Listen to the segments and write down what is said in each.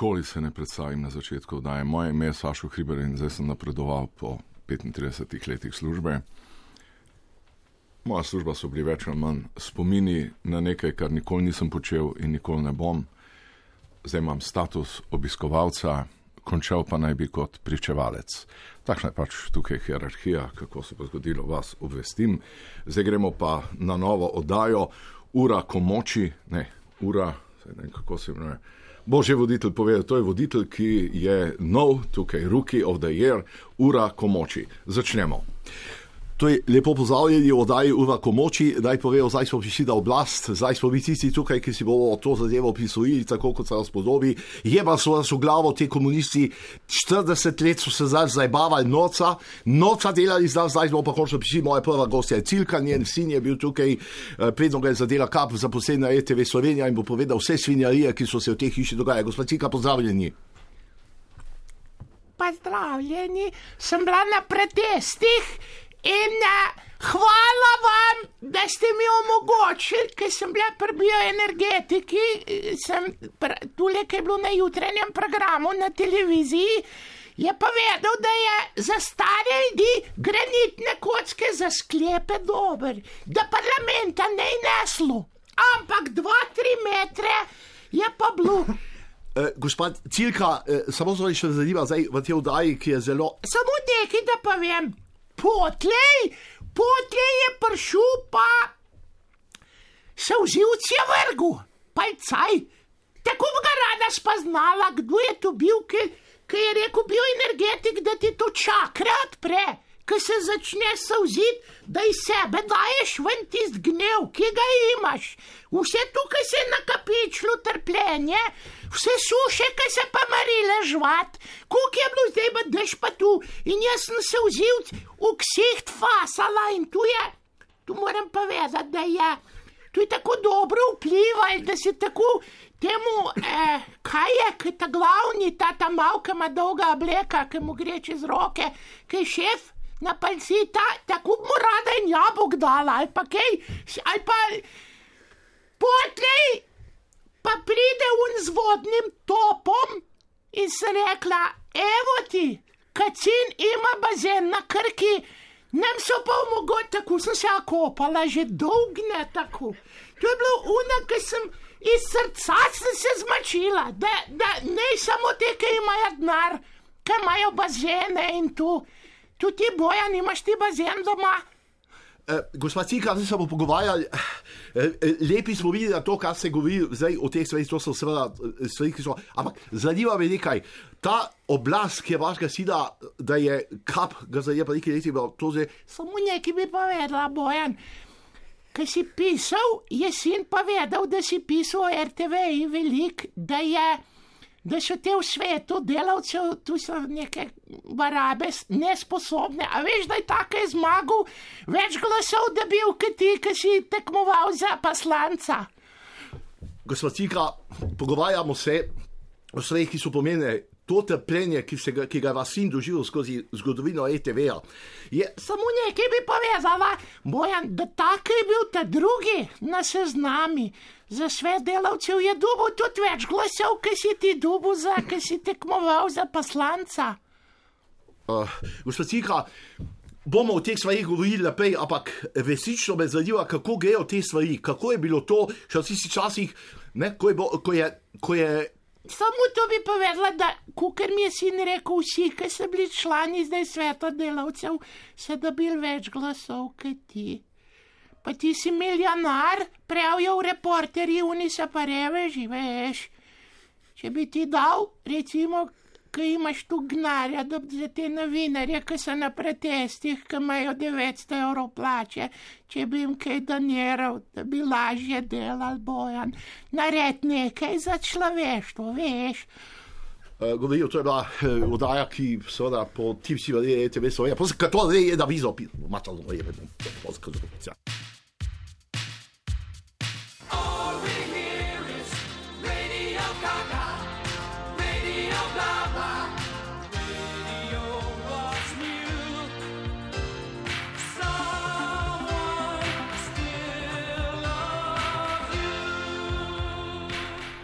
nikoli se ne predstavim na začetku, da je moje ime Sašo Hriber in zdaj sem napredoval po 35 letih službe. Moja služba so bili več ali manj spomini na nekaj, kar nikoli nisem počel in nikoli ne bom. Zdaj imam status obiskovalca, končal pa naj bi kot pričevalec. Takšna je pač tukaj hierarhija, kako se bo zgodilo, vas obvestim. Zdaj gremo pa na novo oddajo, ura komoči, ne, ura, ne vem kako se imenuje. Bo že voditelj povedal, to je voditelj, ki je nov, tukaj, Rookie of the Year, ura komoči. Začnemo. To je lepo pozdravljeni v oddaji Uva Komoči, da je povedal, zdaj smo prišli na oblast, zdaj smo mi tisti tukaj, ki si bomo to zadevo prisvojili, tako kot se nas podobi. Je pa so nas v glavo te komunisti, 40 let so se zdaj zabavali noca, noca delali z nas, zdaj smo pa končno prišli, moja prva gostja je Cilka, njen sin je bil tukaj, predno ga je zadela kap za posebno RTV Slovenija in bo povedal vse svinjarije, ki so se v tej hiši dogajale. Gospod Cilka, pozdravljeni. Pozdravljeni, sem bila na protestih. In uh, hvala vam, da ste mi omogočili, ker sem bila pri bioenergetiki, sem tukaj, ki je bilo na jutranjem programu na televiziji, je povedal, da je za stare ljudi granitne kocke za sklepe dober, da parlamenta ne je neslo, ampak dva, tri metre je pa bilo. Uh, gospod Cilka, uh, samo zelo še zanima, zdaj v tej oddaji, ki je zelo. Samo nekaj, da povem potlej, potlej je prišel pa se vzivc je vrgu, palcaj. Tako bi ga rada spoznala, kdo je to bil, ki, ki je rekel bioenergetik, da ti to čakra odpre, ki se začne sauziti, da iz sebe daješ ven tist gnev, ki ga imaš. Vse tukaj se je nakapičilo trpljenje, vse suše, ki se pa marile žvat, koliko je bilo zdaj, pa daš pa tu. In jaz sem se vzil v ksiht fasala in tu je, tu moram povedati, da je, tu je tako dobro vplival, da si tako temu, eh, kaj je, ki ta glavni, ta ta malka ima dolga obleka, ki mu gre čez roke, ki je šef. Na palci ta, tako mu rada in jabolk dala, ali pa kaj, ali pa potlej, pa pride un z vodnim topom in se rekla, evo ti, kacin ima bazen na krki, nam so pa omogočili, tako sem se okopala, že dolg ne tako. To je bilo una, ki sem iz srca sem se zmačila, da, da ne samo te, ki imajo denar, ki imajo bazene in tu. Tu ti boja, nimaš ti bazen doma. Uh, gospod Cika, zdaj se bomo pogovarjali. Uh, lepi smo videli to, kar se govori zdaj o teh stvareh, to so seveda stvari, ki so. Ampak zanima me nekaj. Ta oblast, ki je vašega sina, da je kap, ga zdaj je pa nekaj leti, to zdaj. Samo nekaj bi povedala, bojan. Kaj si pisal, je sin povedal, da si pisal o RTV in velik, da je da so te v svetu delavcev, tu so neke barabe, nesposobne. A veš, da je tako zmagal, več glasov, da bi bil kot ti, ki si tekmoval za poslanca. Gospod Cika, pogovarjamo se o stvarih, ki so pomenile to trpljenje, ki, ga, ki ga vas sin doživel skozi zgodovino ETV-ja. Je... Samo nekaj bi povedala, Bojan, da tako je bil ta drugi na seznami. Za svet delavcev je dubo tudi več glasov, ki si ti dubo za, ki si tekmoval za poslanca. Uh, gospod Cika, bomo o teh stvarih govorili naprej, ampak resnično me zanima, kako grejo te stvari, kako je bilo to, še v tistih časih, ne, ko je. Bo, ko je, ko je Samo to bi povedala, da, ker mi je sin rekel, vsi, ki so bili člani zdaj sveta delavcev, so dobili več glasov kot ti. Pa ti si milijonar, pravijo v reporterji, oni se pa reve živeš. Če bi ti dal, recimo, ki imaš tu gnarja, da za te novinarje, ki so na protestih, ki imajo 900 evrov plače, če bi jim kaj doniral, da bi lažje delal bojan, nared nekaj za človeštvo, veš. Uh, Govorijo, to je bila uh, oddaja, ki seveda po tim si vedeli, da je to vse, pa to je da vizo, mačal, da je vedno,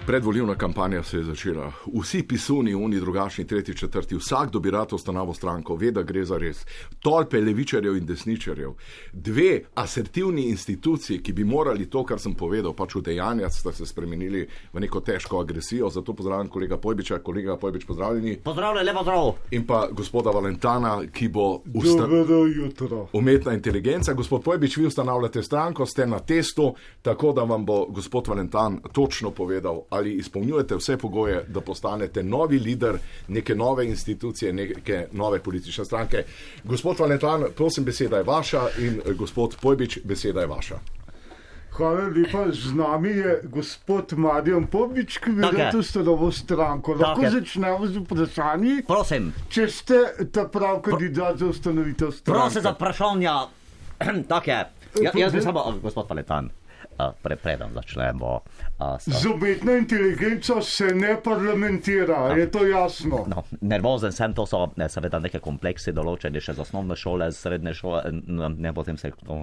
Predvoljivna kampanja se je začela. Vsi pisuni, oni drugačni, tretji, četrti, vsak dobi rad ustanavo stranko, ve, da gre za res. Tolpe levičarjev in desničarjev. Dve asertivni instituciji, ki bi morali to, kar sem povedal, pač v dejanjah, sta se spremenili v neko težko agresijo. Zato pozdravljam kolega Pojbiča, kolega Pojbič, pozdravljeni. Pozdravljen, lepo zdrav. In pa gospoda Valentana, ki bo usta... Dobro jutro. umetna inteligenca. Gospod Pojbič, vi ustanavljate stranko, ste na testu, tako da vam bo gospod Valentan točno povedal, ali izpolnjujete vse pogoje, da postanete novi voditelj neke nove institucije, neke nove politične stranke. Gospod Valentan, prosim, beseda je vaša in eh, gospod Pojbič, beseda je vaša. Hvala lepa, z nami je gospod Marjan Pobič, ki vodi to starovo stranko. Lahko je. začnemo z vprašanji, Prosim, če ste ta prav kandidat za ustanovitev stranke. prosim za vprašanja. Tako je. Ja, jaz bi samo, gospod Valentan, a, pre, predem začnemo. a, Z umetno inteligenco se ne parlamentira, je to jasno. No, nervozen sem, to so ne, seveda neke kompleksi določeni še z osnovne šole, srednje šole, n- ne potem se to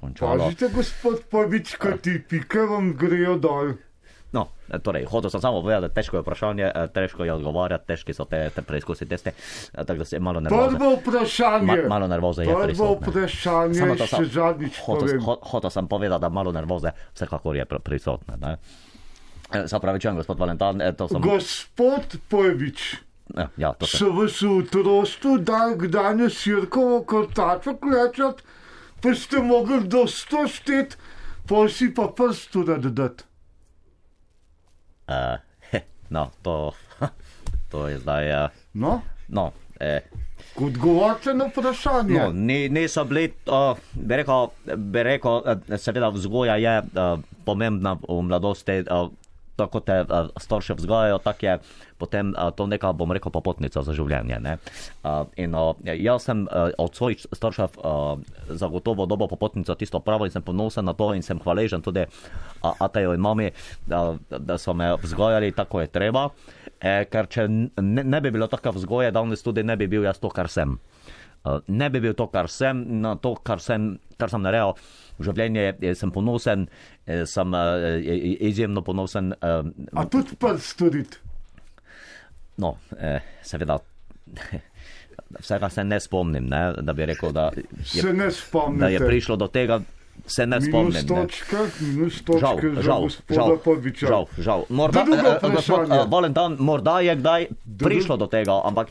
končalo. Pazite, gospod Pobič, kaj ti pike vam grejo dol. No, torej, hotel sem samo povedati, da težko je vprašanje, eh, težko je odgovarjati, težki so te, te preizkusi teste, eh, tako da se malo nervozen. Prvo vprašanje. Ma, malo nervoze je Prvo prisotne. vprašanje, Samo to še sem- zadnjič hotel, sem povedati, da malo nervoze vsekakor je pr- prisotne. ne. Eh, Se pravi, čujem, gospod Valentan, eh, to sem. Gospod. Eh, Ja, to sem. So vas v otroštvu dal kdaj na sirkovo kotačo klečat, pa ste mogli do sto štet, pol si pa prst urediti. Uh, no, to, to je zdaj. Uh, No, no, eh, odgovorite na vprašanje. No, ni, niso bili, uh, bi rekel, bi rekel uh, seveda vzgoja je uh, pomembna v mladosti, uh, tako te uh, starše vzgajajo, tako je potem uh, to neka, bom rekel, popotnica za življenje. ne. Uh, in uh, jaz sem uh, od svojih staršev uh, zagotovo dobo popotnico tisto pravo in sem ponosen na to in sem hvaležen tudi Ateju in mami, da, da so me vzgajali tako je treba. Eh, ker če ne, ne bi bilo tako vzgoje, danes tudi ne bi bil jaz to, kar sem. Uh, ne bi bil to, kar sem, na to, kar sem, kar sem naredil v življenju, eh, sem ponosen, eh, sem uh, izjemno ponosen. Uh, A tudi prst urediti. no, eh, seveda, vsega se ne spomnim, ne, da bi rekel, da Se je, ne da je prišlo do tega, se ne Minus spomnim. Ne. točka, minus Žal, točka za žal, žal, Pobiča. žal, žal. Morda, eh, eh, gospod eh, Valentan, morda je kdaj prišlo do tega, ampak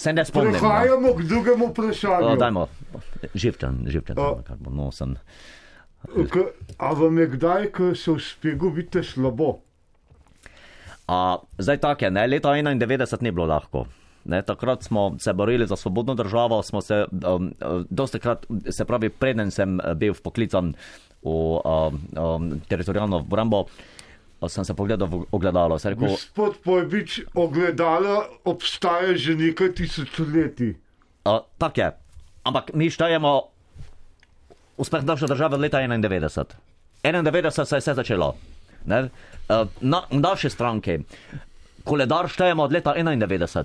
se ne spomnim. ne. Prehajamo k drugemu vprašanju. O, dajmo, živčen, živčen, O. kar bo nosen. K- A vam je kdaj, ko se v spegu vidite slabo? A, zdaj tako je, ne? leta 91 ni bilo lahko. Ne, takrat smo se borili za svobodno državo, smo se, um, dosti krat, se pravi, preden sem eh, bil poklican v um, um, teritorijalno obrambo, eh, sem se pogledal v ogledalo. Rekel, Gospod Pojbič, ogledala obstaja že nekaj tisočletij. uh, tako je, ampak mi štejemo uspeh naše države od leta 91. 91 se je vse začelo. Ne? Na, v naši stranki koledar štejemo od leta 91.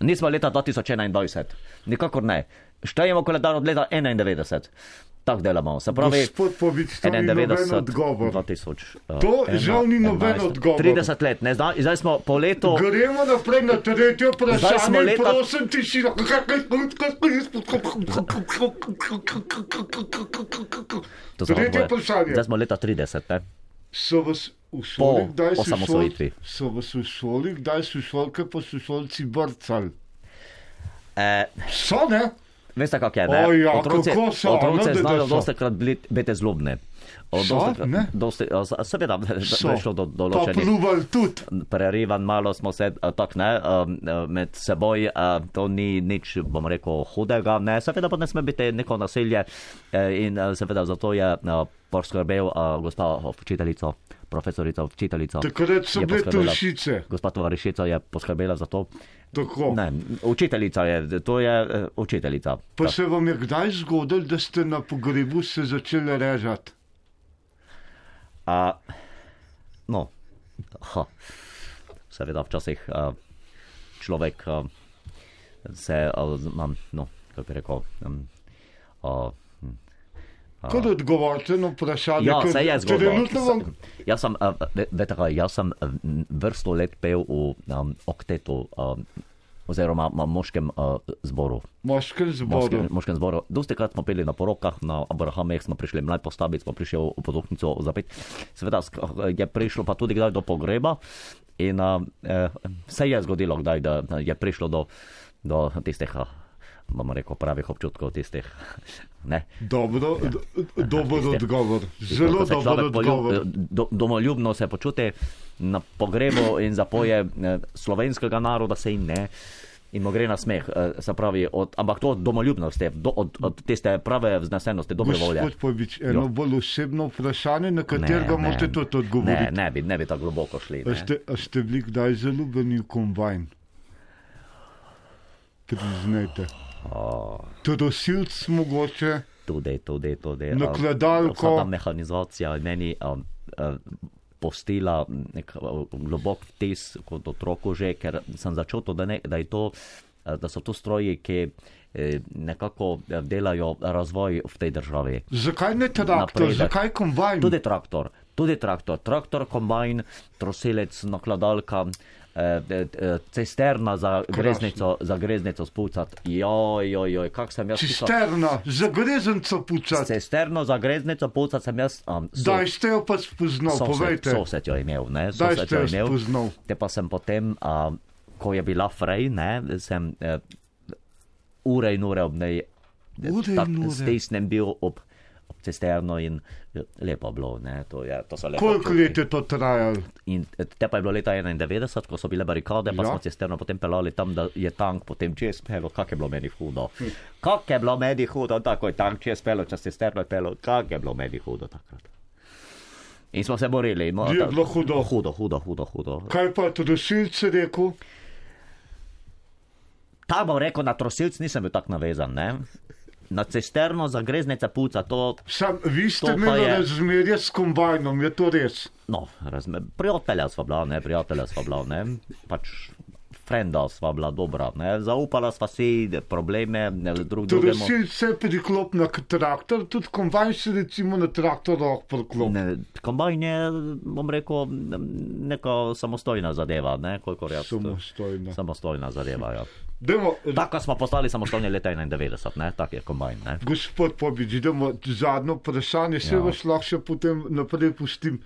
Nismo leta 2021, nikakor ne. Štejemo koledar od leta 91. Tako delamo. Se pravi, Gospod Pobič, to ni noben 91, odgovor. 2000. uh, To žal ni noben 11, odgovor. 30 let, ne, zdaj, zdaj smo po letu. Gremo naprej na tretje smo vprašanje. leta- Prosim, tišina. To samo Tretje dvoje. vprašanje. Zdaj smo leta 30. Ne? So vas v šoli kdaj osamosvojitvi. sošol- So vas v šoli kdaj sošolke pa sošolci brcali? Eh, So ne? Veste, kako je? Ne? O ja, otroci so, otroci no, znajo dosti krat biti zlobni. Seveda, da je šlo do določenih tudi. prerivan, malo smo se tako ne, med seboj, to ni nič, bom rekel, hudega, ne, seveda pa ne sme biti neko nasilje eh, in seveda zato je poskrbel gospa učiteljica, profesorica učiteljica. Takrat so bile tušice. Gospa tovarišica je poskrbela za to. Tako. Ne, učiteljica je, to je eh, učiteljica. Pa se vam je kdaj zgodilo, da ste na pogrebu se začeli režati? A, no, ha, seveda včasih a, človek a, se, a, z- mam, no, kako bi rekel, um, a, hm, Kar odgovorite na vprašanje. Ja, se je zgodilo. Trenutno vam Jaz sem, uh, veste kaj, jaz sem uh, vrsto let pel v um, oktetu, um, oziroma na moškem uh, zboru. moškem zboru. Moškem, moškem zboru. Dosti krat smo peli na porokah, na Abrahameh smo prišli mlaj postaviti, smo prišli v podohnico zapet. Seveda sk- je prišlo pa tudi kdaj do pogreba in uh, eh, se je zgodilo kdaj, da da je prišlo do, do tistih, uh, bomo rekel, pravih občutkov tistih. Ne? Dobro, do, dober Tiste- odgovor. Zelo dober odgovor. do, domoljubno se počuti na pogrebu in zapoje eh, slovenskega naroda, se jim ne. In mu gre na smeh, eh, se pravi, od, ampak to od domoljubnosti, do, od, od tiste prave vznesenosti, dobre volje. Gospod Povič, eno Jo. bolj osebno vprašanje, na katerega morate tudi ne, odgovoriti. ne bi, ne bi tako globoko šli. A Ne. ste, a ste bili kdaj zaljubljeni v kombajn? Priznajte. O, Trosilc mogoče, tudi, tudi, tudi. Nakladalko. Vsa ta mehanizacija je meni um, uh, postila nek uh, globok vtis kot otroku že, ker sem začutil, da, ne, da, je to, uh, da so to stroji, ki eh, nekako eh, delajo razvoj v tej državi. zakaj ne traktor, Napredek. zakaj kombajn? Tudi traktor, tudi traktor, traktor, kombajn, trosilec, nakladalka, cisterna za greznico, za greznico spucati. Joj, joj, joj, kak sem jaz pisal. Cisterna, za grezenco pucati. Cisterno za greznico pucati sem jaz. Um, so- Daj ste jo pa spoznal, povejte. Sosed jo je imel, ne? Sosed jo je imel. spoznal. Te pa sem potem, a, ko je bila frej, ne, sem eh, ure in ure ob in tak stisnem bil ob cisterno in eh, lepo bilo, ne, to, je, to Koliko let je to trajalo? In eh, te pa je bilo leta 91, ko so bile barikade, pa Ja. smo cisterno potem pelali tam, da je tank potem čez pelo, kak je bilo meni hudo. Kak je bilo meni hudo, tako je tank čez pelo, čez cisterno je pelo, kak je bilo meni hudo takrat. In smo se borili. No, Je bilo hudo. Hudo, hudo, hudo. hudo. Kaj pa je trosilc rekel? Ta bom rekel, na trosilc nisem bil tako navezan. Ne? Na cisterno za greznice puca, to, Sam, vi ste imeli je- razmerje s kombajnom, je to res? no, razme, prijatelja sva bila, ne, prijatelja sva bila, ne, pač frenda sva bila dobra, ne, zaupala sva si probleme ne, drug drugemu. Trosilc se priklop na k- traktor, tudi kombajn se recimo na traktor lahko priklop. Ne, kombajn je, bom rekel, neka samostojna zadeva, ne, kolikor jaz. Samostojna. Samostojna zadeva, ja. Dajmo, Tako smo postali samostojni leta 91, ne, tak je kombajn, ne. Gospod Pobič, idemo zadnjo vprašanje, se Ja. vas lahko potem naprej pustim.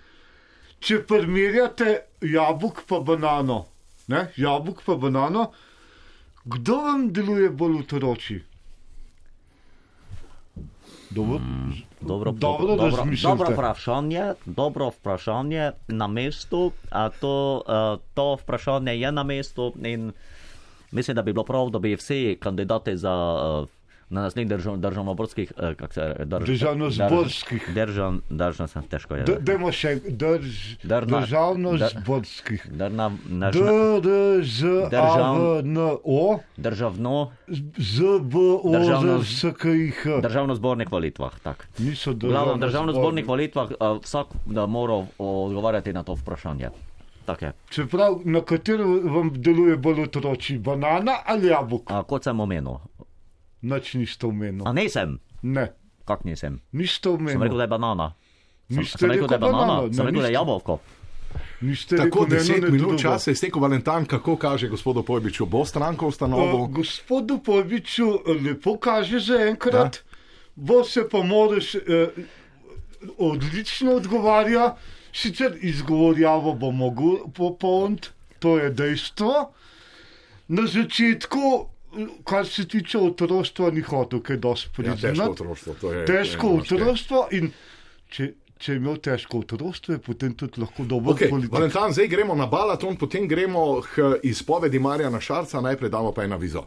Če primerjate jabolk pa banano, ne? jabolk pa banano, kdo vam deluje bolj otroči? Dobro, Dobro, Dobro dobro, razmišljate. dobro vprašanje, dobro vprašanje na mestu, a to, uh, to vprašanje je na mestu in mislim, da bi bilo prav, da bi vsi kandidati za uh, na naslednjih držav, državnoborskih, uh, kako se drž, Državnozborskih. Držav, držav sem težko je. Dajmo še drž, Drna- državno-zborskih. Držav, držav, D-R-Z-A-V-N-O, državno, Z-B-O, Državno- Z-S-K-I-H. državno zbornih volitvah. Tak. Niso Glavno, v državno zbornih volitvah uh, vsak da mora odgovarjati na to vprašanje. Tak je. Čeprav, na katero vam deluje bolj otroči, banana ali jabolk? A, kot sem omenil. Noč niste omenili. A nisem, Ne, kak nisem. niste Sem rekel, da je banana. Sem, Niste sem rekel, da je banana, banano, sem ne, rekel, da je jabolko. Niste Tako deset minut časa je stekel Valentan, kako kaže gospodu Pojbiču, bo stranko ustanovil. Gospodu Pojbiču lepo kaže za enkrat, ja. bo se pa moraš, eh, odlično odgovarja, sicer izgovorjavo bo mogel popolniti, to je dejstvo. Na začetku, kar se tiče otroštva, ni hotel kaj dosti Ja, priznati. težko otroštvo, to je. težko je otroštvo in če, če je imel težko otroštvo, je potem tudi lahko dober Okay, politik. Valentan, zdaj gremo na balaton, potem gremo k izpovedi Marjana Šarca, najprej damo pa eno vizo.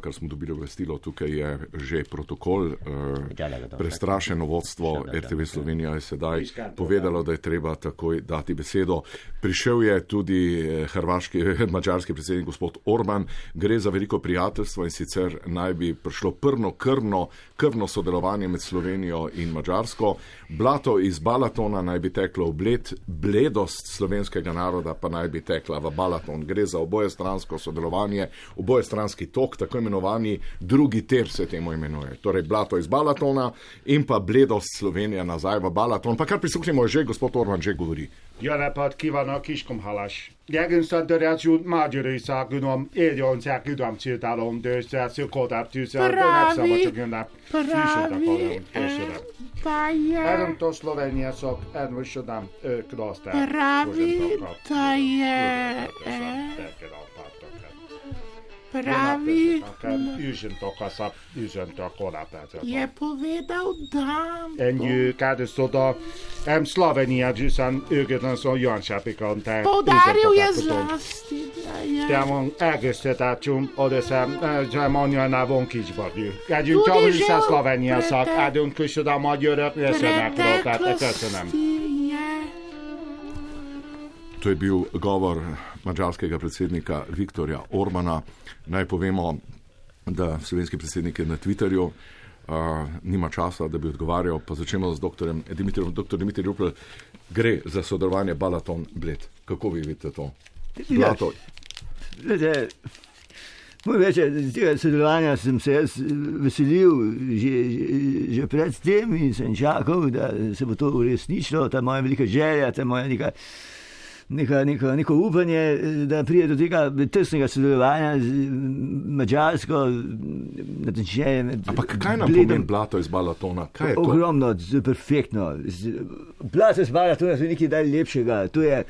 Kar smo dobili obvestilo, tukaj je že protokol. Eh, da. Prestrašeno vodstvo RTV. Slovenija je sedaj povedalo, da je treba takoj dati besedo. Prišel je tudi eh, hrvaški, mačarski predsednik gospod Orban. Gre za veliko prijateljstvo in sicer naj bi prišlo prno krvno, krvno sodelovanje med Slovenijo in Mačarsko. Blato iz Balatona naj bi teklo v bled, bledost slovenskega naroda pa naj bi tekla v Balaton. Gre za obojestransko sodelovanje, obojestranski tok, tako imenovani drugi ter se temu imenuje. Torej blato iz Balatona in pa bledost Slovenija nazaj v Balaton. Pa kar prisluhnimo, že gospod Orban že govori. Jó napot kívánok, Kiskomhalas! Jegenszad dörjácsú Mágyörői szágunom, éljon szágudom céltálom, de szásző kodáp tűzzel, de nem szabad csak jönnek. Pravi, eh, da je, Adam to Slovenija so eno še dam kloster. pravi, da je, eh, pravi, to, so, to, je povedal, da En so do em Slovenija, že sem ögeten so Janšapikon. poudaril je zlasti, da je. Tamo egésztetácsum, oda szem, zsámonja na von kisbadjú. Együnk Tudi csavul že sa v Szlovénia szak, prete- adunk kösöd a magyarok, leszenek rótát, köszönöm. preteklosti je. To je bil govor mađarskega predsednika Viktorja Orbana. Naj povemo, da slovenski predsednik je na Twitterju, uh, nima časa, da bi odgovarjal. Pa začnemo z dr. Dimitrijem. Dr. Dimitrij Rupel, gre za sodelovanje Balaton Bled. Kako vi vidite to? Blato, Glede, Moram reči, da tega sodelovanja sem se jaz veselil že, že, že pred tem in sem čakal, da se bo to uresničilo, ta moja velika želja, ta moja neka, neka, neka, neko upanje, da pride do tega tesnega sodelovanja z Mačarsko, natančneje med. ampak kaj nam pomeni blato iz Balatona? Kaj je to? Ogromno, z- perfektno. Blato spala, to je nekaj najlepšega. To je,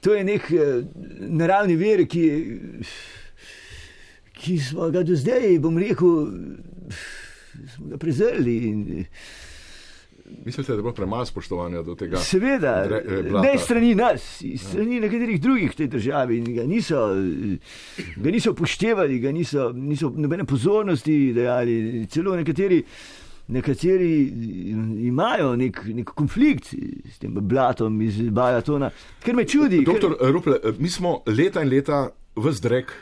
to je nek eh, naravni vir, ki, ki smo ga do zdaj, bom rekel, smo ga prezrli. In, Mislite, da je bilo premalo spoštovanja do tega? seveda, Dre- eh, ne strani nas, iz strani nekaterih drugih v tej državi. In ga niso, eh, ga niso upoštevali, ga niso, niso nobene pozornosti dajali. Celo nekateri. Nekateri imajo nek, nek konflikt s tem blatom iz Balatona, ker me čudi. ker- Doktor Ruple, mi smo leta in leta v zdrek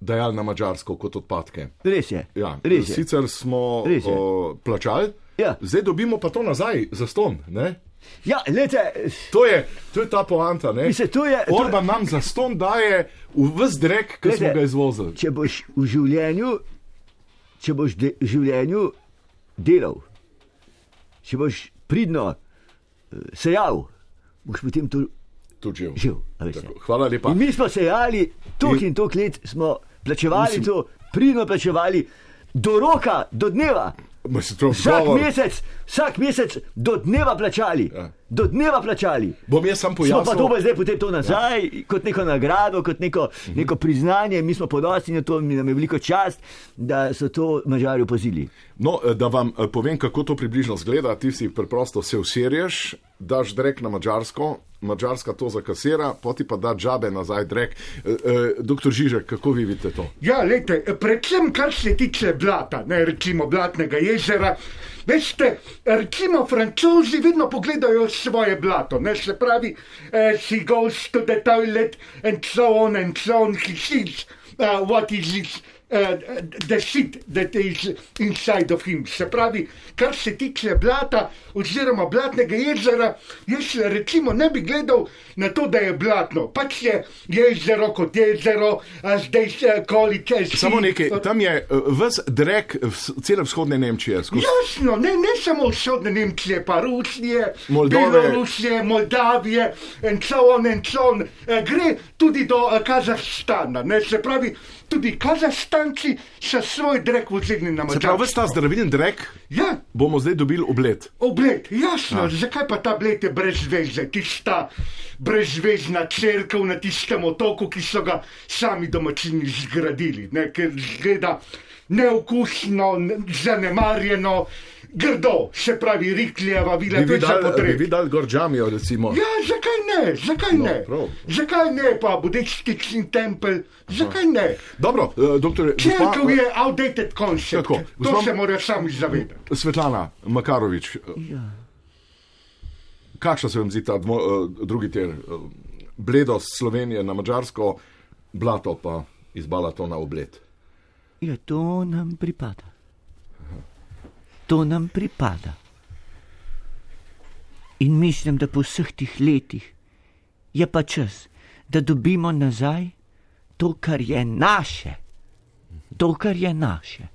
dajali na Mačarsko kot odpadke. Res je. Ja, res je. sicer smo Res je. o, plačali, Ja. zdaj dobimo pa to nazaj za ston. Ne? Ja, lete, To je, to je ta poanta. Mislim, to je- to- Orban nam za ston daje v vzdrek, ki smo Glejte, ga izvozili. če boš v življenju, če boš de, v življenju delal, če boš pridno eh, sejal, boš potem to Tudi živ. Tako, Hvala lepa. In mi smo sejali, tok In- in tok let smo plačevali Mislim- to, pridno plačevali, do roka, do dneva. To Vsak govor- mesec, vsak mesec do dneva plačali. Ja. Do dneva plačali. Bom jaz sam Smo pa pojasnil. dobili zdaj potem to nazaj, ja. kot neko nagrado, kot neko, neko priznanje. Mi smo ponosni na to, mi nam je veliko čast, da so to Mačari opazili. No, eh, da vam eh, povem, kako to približno zgleda. Ti si preprosto se usirješ, daš drek na Mačarsko, Mačarska to zakasira, poti pa da džabe nazaj drek. E, e, doktor Žižek, kako vi vidite to? Ja, lejte, predvsem kar se tiče blata, ne recimo blatnega jezera. Veste, recimo francozi vedno pogledajo svoje blato, ne se pravi, uh, she goes to the toilet and so on and so on, she sees uh, what is it. Uh, the shit that is inside of him. Se pravi, kar se tiče blata oziroma blatnega jezera, jaz recimo ne bi gledal na to, da je blatno. Pač je jezero kot jezero, a zdaj se količe. Samo nekaj, tam je ves drek cele vzhodne Nemčije. Skozi. Jasno, ne, ne samo vzhodne Nemčije, pa Rusije, Moldove. Belorusije, Moldavije in so on in so on. Eh, Gre tudi do eh, Kazahstana, ne, se pravi, tudi Kazahstanci so svoj drek vozili na Se pravi, Mačarsko. ves ta zdravilen drek Ja, bomo zdaj dobili obled. Obled, jasno, ja. zakaj pa ta bled je brez veze, tista brezvezna crkva na tistem otoku, ki so ga sami domačini zgradili, ne, ker zgleda neokusno, ne- zanemarjeno, grdo, se pravi, Riklijeva vila, Bi to je videli, bi potrebe. videli Gorđamijo, recimo. Ja, zakaj ne, zakaj No, ne? prav. Zakaj ne, pa budistični tempelj, zakaj ne? Dobro, eh, doktor Doktor, Cerkev gospa- je outdated concept. Tako, to gospa- se moraš sam zavedati. Svetlana Makarovič, Ja. kakšna se vam zdi ta dvo, uh, drugi? Uh, bledost Slovenije na Mačarsko, blato pa iz Balatona v bled. Ja, to nam pripada. To nam pripada. In mislim, da po vseh teh letih je pa čas, da dobimo nazaj to, kar je naše. To, kar je naše.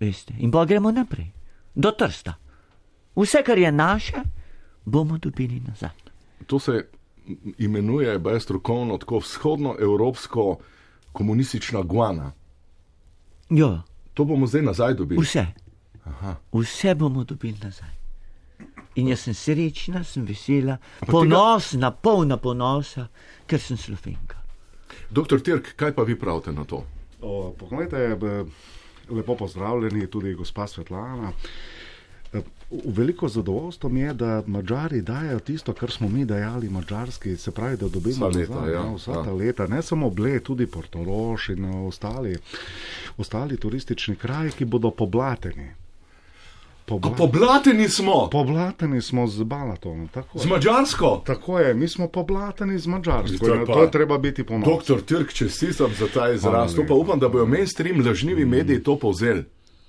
Veste, in pa gremo naprej, do trsta. Vse, kar je naše, bomo dobili nazaj. To se imenuje, baj strokovno, tako vzhodnoevropsko komunistična guana. Ja, To bomo zdaj nazaj dobili. vse. Vse bomo dobili nazaj. In jaz sem srečna, sem vesela, ponosna, polna ponosa, ker sem slovenka. Doktor Tirk, kaj pa vi pravite na to? O, Poglejte, lepo pozdravljeni, tudi gospa Svetlana. V Veliko zadovoljstvo mi je, da Mačari dajo tisto, kar smo mi dajali Mačarski, se pravi, da dobimo Vsa leta, nazaj, ja, no, vsa ja. ta leta, ne samo Bled, tudi Portoroš in e, ostali, ostali turistični kraji, ki bodo poblateni. Pobla, Poblateni smo poblateni smo z Balatonom, z. Mačarsko. Tako je, mi smo poblateni z Mačarsko. To pa- To je treba biti ponosen. Doktor Tirk, čestitam za ta izraz. Pa upam, da bojo mainstream lažnivi mediji to povzeli.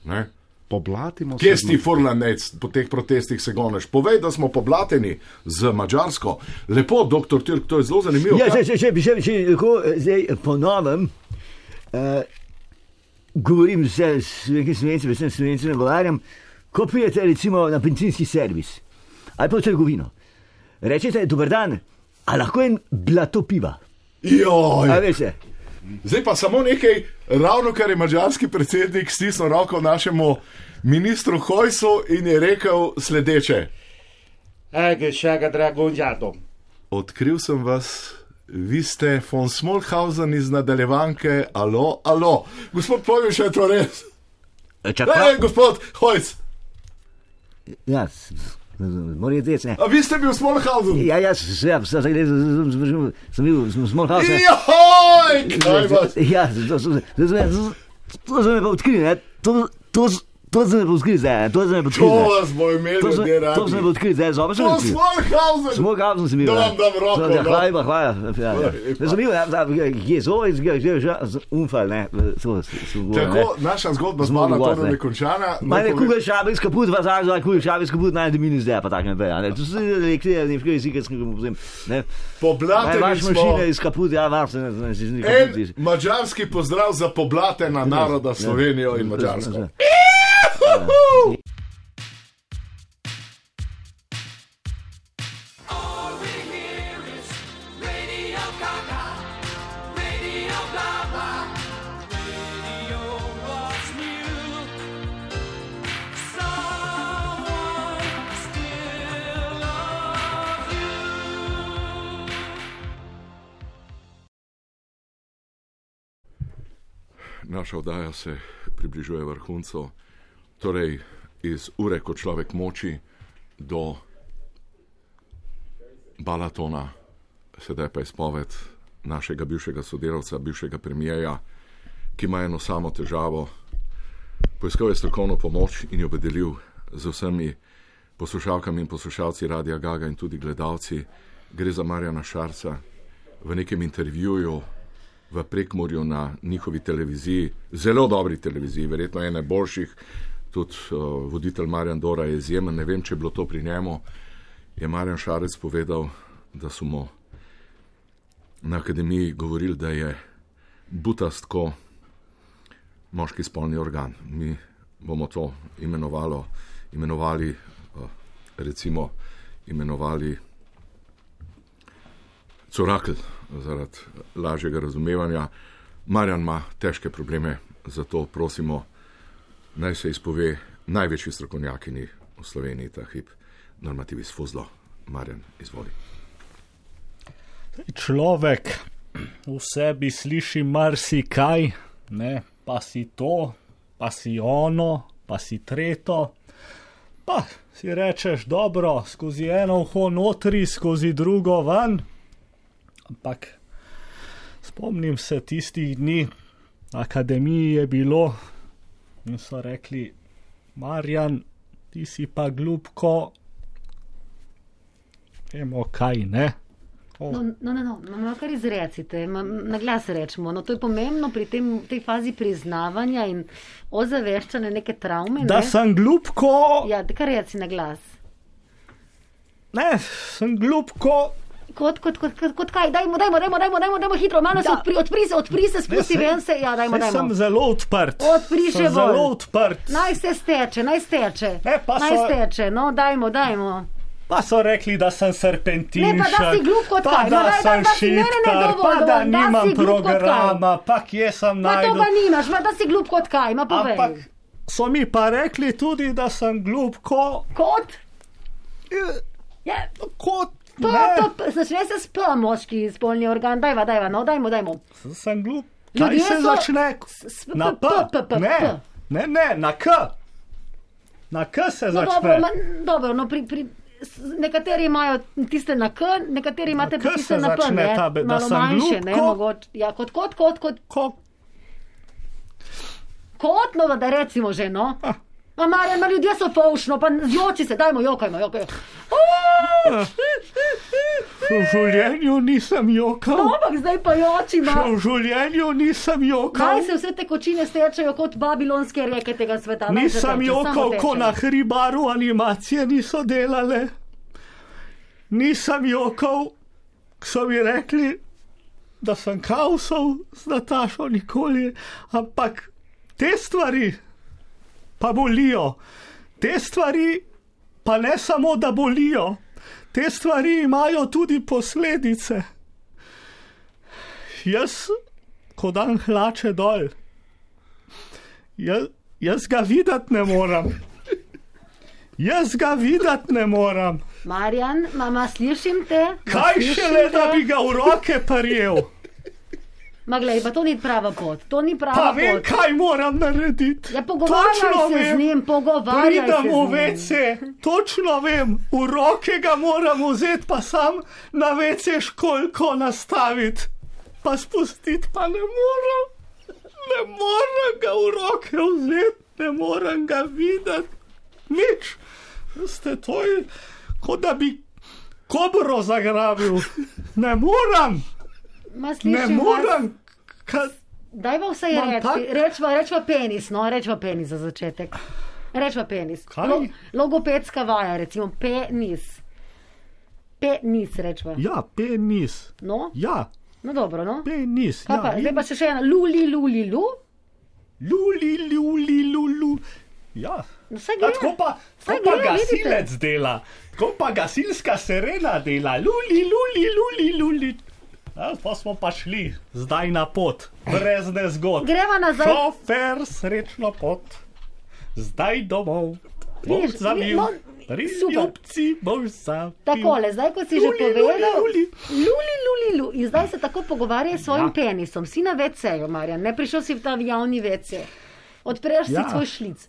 Ne? Poblatimo Kje z si ti furlanec po teh protestih se goneš? Povej, da smo poblateni z Mačarsko. Lepo, doktor Tirk, to je zelo zanimivo. Ja, če, če, če, če, če lahko eh, zdaj ponovim, uh, govorim z slovenki slovenci, vsem slovenci nagovarjam, ko prijete recimo na bencinski servis ali pa v trgovino. Rečete, dober dan, a lahko en blato piva. Joj. A veste, Zdaj pa samo nekaj, ravno kar je mađarski predsednik stisnil roko našemu ministru Hojsu in je rekel sledeče. Odkril sem vas, vi ste von Smolhausen iz nadaljevanke, alo, alo. Gospod, povem še to res. čakaj. Ej, gospod Hojs, Ja, morajo reči, ne. a vi ste bil Smolhausen? Ja, ja, sem, sem, sem, sem, bil, sem small house. ne. Joj, kaj vas? Ja, to so to so me- to so me pa odkrili, ne. To, to, to so me pa odkrili, zdaj, ne. to so me pa To odkrili. zdaj. vas bo imel To ljudje to me pa radi. odkrili, zdaj zopet sem To odkril. Smolhausen! Smo gavno sem bil. Da vam dam roko, Ja, no. Hvala, lepa, hvala. Ja, ja. bil, ja, je zelo izgleda, že umfal, ne. So, so, so, Tako, naša zgodba z Malatonom gost, ne. je končana. No, Kugel schabe ist kaputt, was sagen Sie, Kugel schabe ist kaputt, nein, die Minus der Partei. Ne? Das ist elektrisch, nicht für Sie, jetzt Problem. Ne? Meine Poblateni Waschmaschine smo. ist kaputt, ja, warte, ne, ne, sie ist- mađarski pozdrav za poblatena naroda Slovenijo in Mađarsko. You. Naša oddaja se približuje vrhuncu, torej iz ure, ko človek moči, do Balatona, sedaj pa izpoved našega bivšega sodelavca, bivšega premijeja, ki ima eno samo težavo. Poiskal je strokovno pomoč in jo podelil z vsemi poslušalkami in poslušalci Radia Gaga in tudi gledalci. Gre za Marjana Šarca v nekem intervjuju v Prekmorju na njihovi televiziji, zelo dobri televiziji, verjetno ene boljših, tudi uh, voditelj Marjan Dora je izjemen, ne vem, če je bilo to pri njemu, je Marjan Šarec povedal, da so mu na akademiji govorili, da je butastko moški spolni organ. Mi bomo to imenovalo, imenovali, uh, recimo, imenovali corakl zaradi lažjega razumevanja. Marjan ima težke probleme, zato prosimo, naj se izpove največji strokovnjakini v Sloveniji ta hip, normativis Fuzlo. Marjan, izvoli. Človek v sebi sliši marsikaj, ne, pa si to, pa si ono, pa si treto. Pa si rečeš, dobro, skozi eno uho notri, skozi drugo ven. Ampak Spomnim se tistih dni, akademiji je bilo in so rekli, Marjan, ti si pa glupko, vemo kaj ne. No, no, no, no, no kar izrecite, na glas rečemo. No, to je pomembno pri tem, tej fazi priznavanja in ozaveščanja neke travme. Da ne? sem glupko, Ja, kar reci na glas. ne, sem glupko, Kot, kot, kot, kot, kot kaj, dajmo, dajmo, dajmo, dajmo, dajmo, dajmo hitro, malo se Ja. odpri, odpri se, odpri se, spusti saj- ven se, ja, dajmo, saj sem dajmo. zelo odprt. Odpri še zelo bolj. odprt. Naj se steče, naj steče. Ne, pa naj so- steče, no, dajmo, dajmo. Pa so rekli, da sem serpentinšek, Ne, pa da si glup kot pa kaj, da daj, sem da si- ne, ne, ne, dovolj, pa da da nimam glup kot programa, pa kje sem Pa to pa nimaš, ma da si glup kot kaj, ma povej. Ampak so mi pa rekli tudi, da sem glupko, Kot? Ja, kot to, to, začne se s P, moški spolni organ, dajva, dajva, no, dajmo, dajmo. sem glup. Kaj Ljudje se so- začne? Na P, P, P, P, ne, ne, ne, na K. Na K se No, dobro, začne. ma, dobro, no, pri, pri, nekateri imajo tiste na K, nekateri imate Na K tiste na P, ne, ta be- malo manjše, glup, ne, ko- mogoče, ja, kot, kot, kot, kot, Ko, kot, no, da recimo že, no. Ah. Ma, Marjan, ma ljudje so faušno, pa zjoči se, dajmo, jokajmo, jokajmo. v življenju nisem jokal. No, ampak zdaj pa jočimo. V življenju nisem jokal. Kaj se vse te kočine stečejo kot babilonske reke tega sveta? Se Nisem jokal, ko na hribaru animacije niso delale. Nisem jokal, ko so mi rekli, da sem kaosal z Natašo nikoli, ampak te stvari pa bolijo. Te stvari pa ne samo, da bolijo, te stvari imajo tudi posledice. Jaz, ko dan hlače dol, jaz, jaz ga videti ne morem. Jaz ga videti ne morem. Marjan, mama, slišim te? Kaj slišim šele, da te? bi ga v roke prijel? Ma, glej, pa to ni prava pot. To ni prava Pa vem, pot. kaj moram narediti. Ja, pogovarjaj se z vem. njim, pogovarjaj se Pridem z v. WC, točno vem, v roke ga moram vzeti, pa sam na WC školko nastaviti, pa spustiti, pa ne morem. Ne morem ga v roke vzeti, ne morem ga videti. Nič. Ste to kot da bi kobro zagrabil. Ne morem, Ma, ne slišim vas. morem. Ka, Daj pa vse Imam reči. tak- Rečva, rečva penis, no, rečva penis za začetek. Rečva penis. Kaj? logopedska vaja, recimo penis. Penis, rečva. ja, penis. No, Ja, no dobro, no. penis. Kaj Ja, pa, in- zdaj pa še, še ena, luli, luli, lu. Luli, luli, lulu. Ja. No, vse A gre. tako pa, tako pa gre, gasilec dela, tako pa gasilska serena dela, luli, luli, luli, luli. A, pa smo pa šli zdaj na pot, brez nezgod. Greva nazaj. Šofer, srečno pot, zdaj domov. Boš Vidiš, zavil, no, super. ljubci boš zavil. Takole, zdaj ko si že Luli, povedal, luli, luli, luli, lu. In zdaj se tako pogovarjaj s svojim Ja. penisom. Si na WC-ju, Marjan, ne prišel si v ta javni WC. Odpreš si Ja. svoj šlic.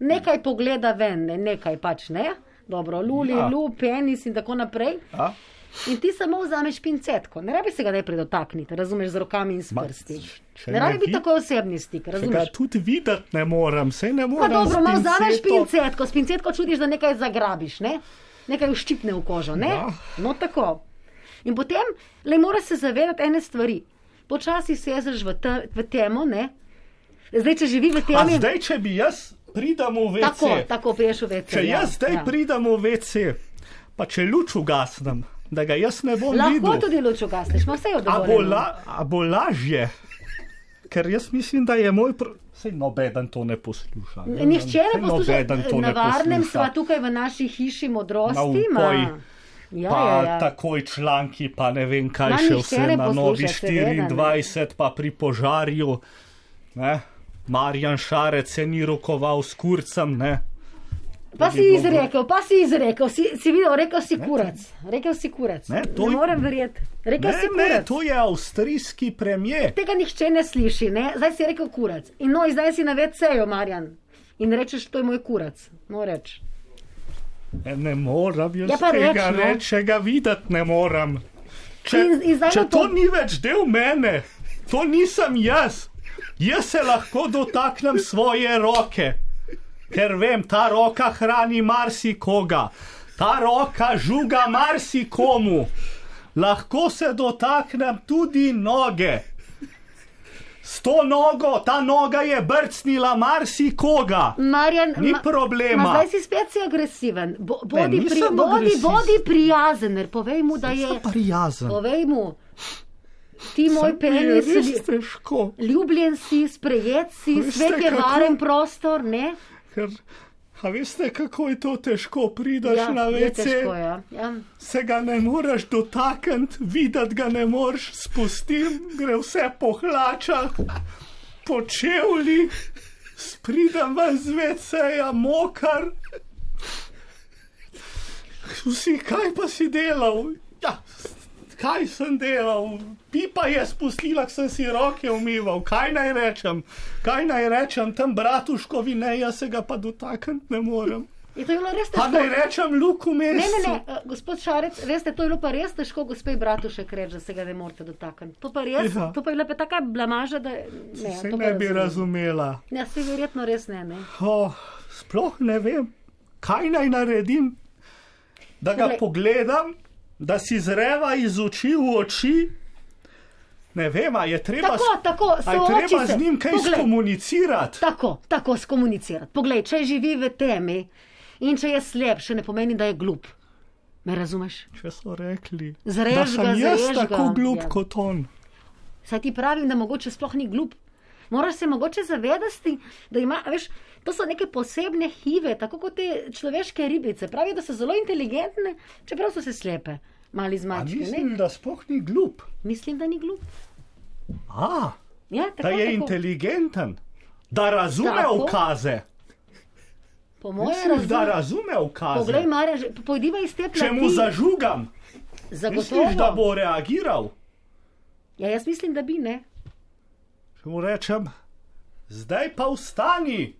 Nekaj pogleda ven, ne, nekaj pač ne. Dobro, luli, Ja. lu, penis in tako naprej. A? In ti samo vzameš pincetko, ne rabi se ga najprej dotakniti, razumeš, z rokami in s prsti. Ne rabi biti tako osebni stik, razumeš? tudi videti ne morem, se ne Pa morem. dobro, s malo vzameš pincetko, s pincetko čudiš, da nekaj zagrabiš, ne? nekaj uščipne v kožo, ne? Ja. No tako. In potem le moraš se zavedati ene stvari. Počasi sezeš v, te, v temo, ne? Zdaj, če živi v A temi, zdaj, če bi jaz pridem v WC, tako, tako priješ v vece. če jaz zdaj pridem v WC, pa če luč ugasnem, da ga jaz ne bom Lahko videl, tudi luč ugasneš, ima vse a bo, la, a bo lažje. Ker jaz mislim, da je moj. Pro... Sej nobeden to ne posluša. Nihče ne posluša, na ne varnem sva tukaj v naši hiši modrosti. Na. Ja, Pa ja, ja. takoj članki, pa ne vem kaj Ma, še vse ne na novi seveda ne. 24, pa pri požarju. Ne? Marjan Šarec se ni rokoval s kurcem, ne? Pa si izrekel, pa si izrekel, si, si videl, rekel si kurac. Rekel si kurac. Ne, Ne, to ne morem verjeti. Rekel Ne, si ne, kurac. to je avstrijski premijer. Tega nihče ne sliši, ne? zdaj si rekel kurac. In no, in zdaj si na veceju, Marjan. In rečeš, to je moj kurac. No, reč. E, Ne morem, jaz Ja, pa tega reč, no. reči, ga videti ne morem. Če, In- in če to to- ni več del mene, to nisem jaz. Jaz se lahko dotaknem svoje roke, ker vem, ta roka hrani marsikoga, ta roka žuga marsikomu. Lahko se dotaknem tudi noge. S to nogo, ta noga je brcnila marsikoga. Marjan, Ni ma- problema. Ma zdaj si spet si agresiven. Bo, bodi, pri, nisem bodi, bodi prijazen, ker povej mu, da je. Prijazen. Povej mu, ti moj penis, ljubljen si, sprejet si, svet je varen prostor, ne? Ker, a veste, kako je to težko, prideš Ja, na vece, težko, ja. ja. se ga ne moreš dotakniti, videti ga ne moreš, spustim, gre vse po hlačah, po čevlji, spridem ven z veceja, mokar. Vsi, kaj pa si delal? Ja, kaj sem delal? Pipa je spustila, sem si roke umival. Kaj naj rečem? Kaj naj rečem tem bratuškovi, ne, jaz se ga pa dotakniti ne morem. Je to bilo res težko. naj rečem luku Ne, mestu. ne, ne, eh, gospod Šarec, veste, to je bilo pa res težko, gospe Bratušek reči, da se ga ne morete dotakniti. To pa res, Ja. to pa je bila pa taka blamaža, da ne, Se ne bi razumela. Ja, se verjetno res ne, ne. Oh, sploh ne vem, kaj naj naredim, da ga Poglej. pogledam, da si zreva iz oči v oči. Ne vem, je treba, Tako, tako, je treba se. z njim kaj Poglej. skomunicirati. Tako, tako skomunicirati. Poglej, če živi v temi in če je slep, še ne pomeni, da je glup. Me razumeš? Če so rekli, Zrež da ga, sem jaz zrež tako ga, glup ja. kot on. Saj ti pravim, da mogoče sploh ni glup. Moraš se mogoče zavedati, da ima, a veš, to so neke posebne hive, tako kot te človeške ribice. Pravijo, da so zelo inteligentne, čeprav so se slepe, mali A zmački. ne? mislim, da sploh ni glup. Mislim, da ni glup. A, Ja, da tako, je tako. inteligenten, da razume Tako. ukaze. Po mojem Misliš, da razume ukaze? Poglej, Marja, pojdiva iz te Če mu plati. zažugam, misliš, da Zagotovo. bo reagiral? Ja, jaz mislim, da bi ne. Če mu rečem, zdaj pa vstani,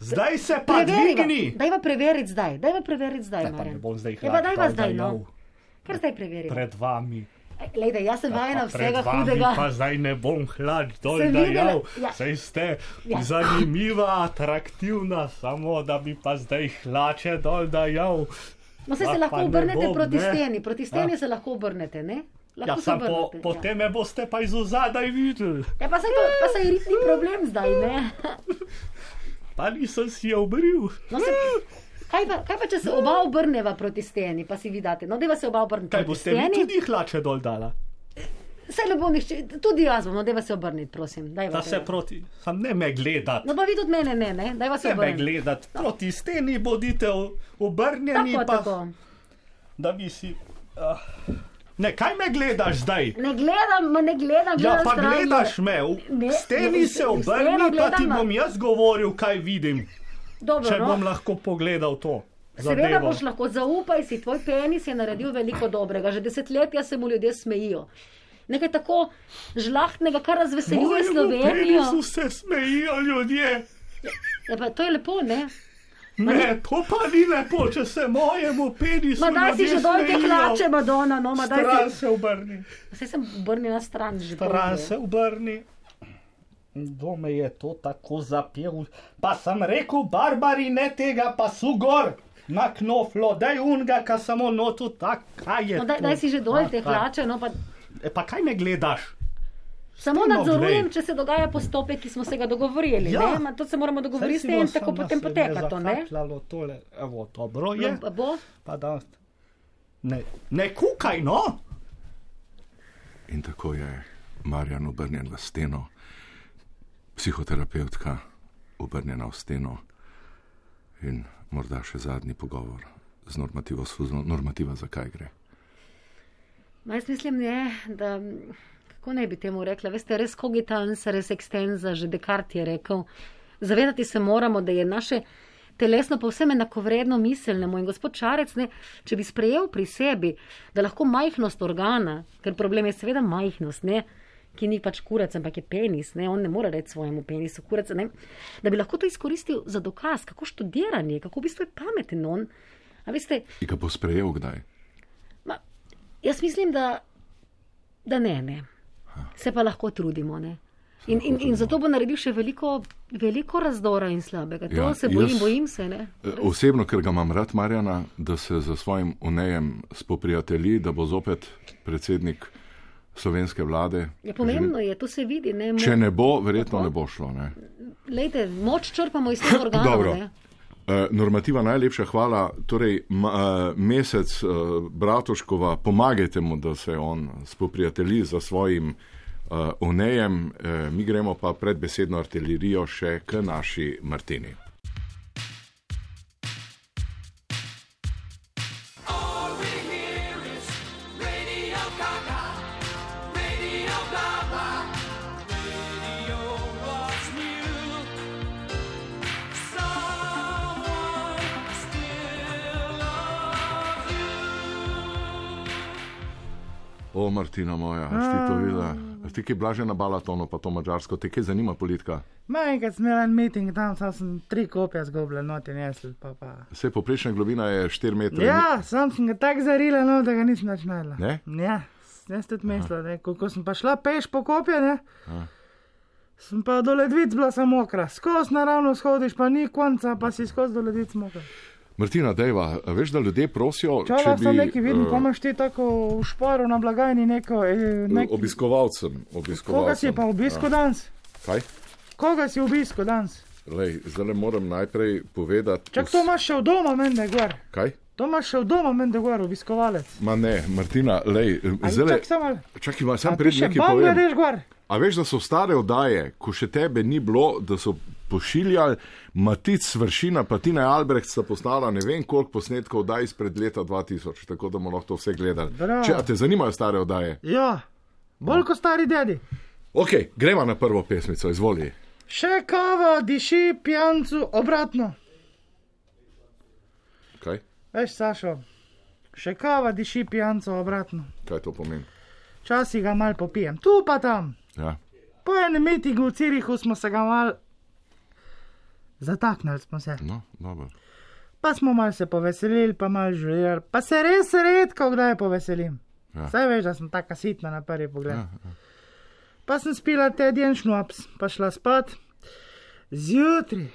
zdaj se pa dvigni. Dajva preveriti zdaj, dajva preveriti zdaj, Ne, pa ne bom zdaj Ja, pa hlač dajva dal, zdaj, da no. jav. Kar zdaj preverimo. Pred vami. Lejde, jaz sem vajena Pa pred vsega vami hudega. Pa zdaj ne bom hlač dol, da ja. Saj ste Ja. zanimiva, atraktivna, samo da bi pa zdaj hlače dol, da jav. No, se, se lahko pa ne obrnete proti ne. steni, proti steni Ja. se lahko obrnete, ne? Ja, Lahko se sam po, obrnete. potem me boste pa iz zadaj videli. Ja, pa se je ni problem zdaj, ne? Pa nisem si je obril. No, se, kaj, pa, kaj pa, če se oba obrneva proti steni, pa si vidite? No, deva se oba obrniti Kaj boste steni. tudi hlače dol dala? Saj ne bo nihče, tudi jaz bom, no, deva se obrniti, prosim. Dajva, Da se dajva. proti, sam ne me gledat. No, pa vi tudi mene, ne, ne, dajva se Ne me obrniti. gledat, proti steni bodite obrnjeni, Tako, pa tako. da bi si. Uh, ne, kaj me gledaš zdaj? Ne gledam, ne gledam. Ja, gledam pa stran, gledaš me, v steni ne, se obrni, pa ti bom jaz govoril, kaj vidim. Dobro, Če no. bom lahko pogledal to. Seveda boš lahko, zaupaj si, tvoj penis je naredil veliko dobrega, že desetletja se mu ljudje smejijo. Nekaj tako žlahtnega, kar razveseljuje Slovenijo. penisu se smejijo ljudje. Ja, pa, to je lepo, ne? Ne, to pa ni lepo, če se mojemu penisu Ma daj si že dol te hlače, Madonna, no, ma Stran daj si. se obrni. Saj sem obrnila stran že. Stran se obrni. Kdo me je to tako zapel? Pa sem rekel, barbari ne tega, pa su gor na knoflo, daj unga, ka samo notu tak, kaj je. No, daj, daj si že dol te hlače, no pa E, pa kaj me gledaš? Samo No, nadzorujem, glej. če se dogaja postopek, ki smo se ga dogovorili. Ja. Ne? To se moramo dogovoriti bo tako potem poteka to, ne? Tole. Evo, dobro je. No, pa bo. Pa da, ne, ne kukaj, no. In tako je Marjan obrnjen v steno, psihoterapeutka obrnjena v steno in morda še zadnji pogovor z normativo normativa, zakaj gre. Ma jaz mislim, je, da kako naj bi temu rekla, veste, res cogitans, res extenza, že Descartes je rekel. Zavedati se moramo, da je naše telesno povsem enakovredno miselnemu in gospod Čarec, ne, če bi sprejel pri sebi, da lahko majhnost organa, ker problem je seveda majhnost, ne, ki ni pač kurac, ampak je penis, ne, on ne more reči svojemu penisu kurac, ne, da bi lahko to izkoristil za dokaz, kako študiranje, kako v bistvu je pameten on. A veste, In ga bo sprejel kdaj? Ma, Jaz mislim, da, da ne, ne. Se pa lahko trudimo. Ne? In, in, in zato bo naredil še veliko, veliko razdora in slabega. To Ja, se bojim, bojim se. Ne? E, Osebno, ker ga imam rad, Marjana, da se za svojim unejem spoprijatelji, da bo zopet predsednik slovenske vlade. Ja, pomembno je, to se vidi. Ne? Mo- Če ne bo, verjetno ne bo šlo. Ne? Lejte, moč črpamo iz teh organov. Dobro. ne. Uh, normativa, najlepša hvala. Torej, ma, uh, mesec uh, Bratuškova, pomagajte mu, da se on spoprijatelji za svojim onejem. Mi gremo pa pred besedno artilerijo še k naši Martini. Martina moja, a si ti to videla? A ti kaj blaže na Balatonu, pa to mačarsko, te kaj zanima politika? Manjkrat sem imel en meeting, tam sem tri kopije zgubil, not in jaz. Pa, pa. Vse poprečna globina je 4 metre. Ja, sam sem ga tako zarila, no, da ga nisem več najdela. Ne? Ja, ne. Ko, ko sem pa šla peš po kopje, ne. Aha. Sem pa do ledvic bila samo mokra, skozi naravno shodiš, pa ni konca, pa si skozi do ledvic mokra. Martina, dejva, veš, da ljudje prosijo, Če če lahko bi nekaj vidim, ko imaš ti tako v šporu na blagajni neko. eh, nek... obiskovalcem. obiskovalcem. Koga si pa obisko Ja. danes? Kaj? Koga si obisko danes? Lej, zdaj le moram najprej povedati. Čak to imaš še v doma, mende gor. Kaj? To imaš še v doma, mende gor, obiskovalec. Ma ne, Martina, lej, Aj, zdaj samo malo. Čakaj, sam ti pred še nekaj povem. Bangladeš gor. A veš, da so stare oddaje, ko še tebe ni bilo, da so pošiljali Matic Vršina, pa Tina Albrecht sta poslala ne vem koliko posnetkov oddaj izpred leta 2000, tako da bomo lahko to vse gledali. Bravo. Če te zanimajo stare oddaje? Ja, bolj kot stari dedi. Ok, gremo na prvo pesmico, izvoli. Še kava diši pijancu obratno. Kaj, Veš, Sašo, še kava diši pijancu obratno. kaj to pomeni? Včasih ga mal popijem, tu pa tam. Ja. Po enem mitingu v Cirihu smo se ga mal zataknili, smo se. No, dobro. Pa smo mal se poveselili, pa mal žurirali, pa se res redko kdaj poveselim. Ja. Saj veš, da sem taka sitna na prvi pogled. Ja, ja. Pa sem spila teden šnops, pa šla spat. Zjutraj,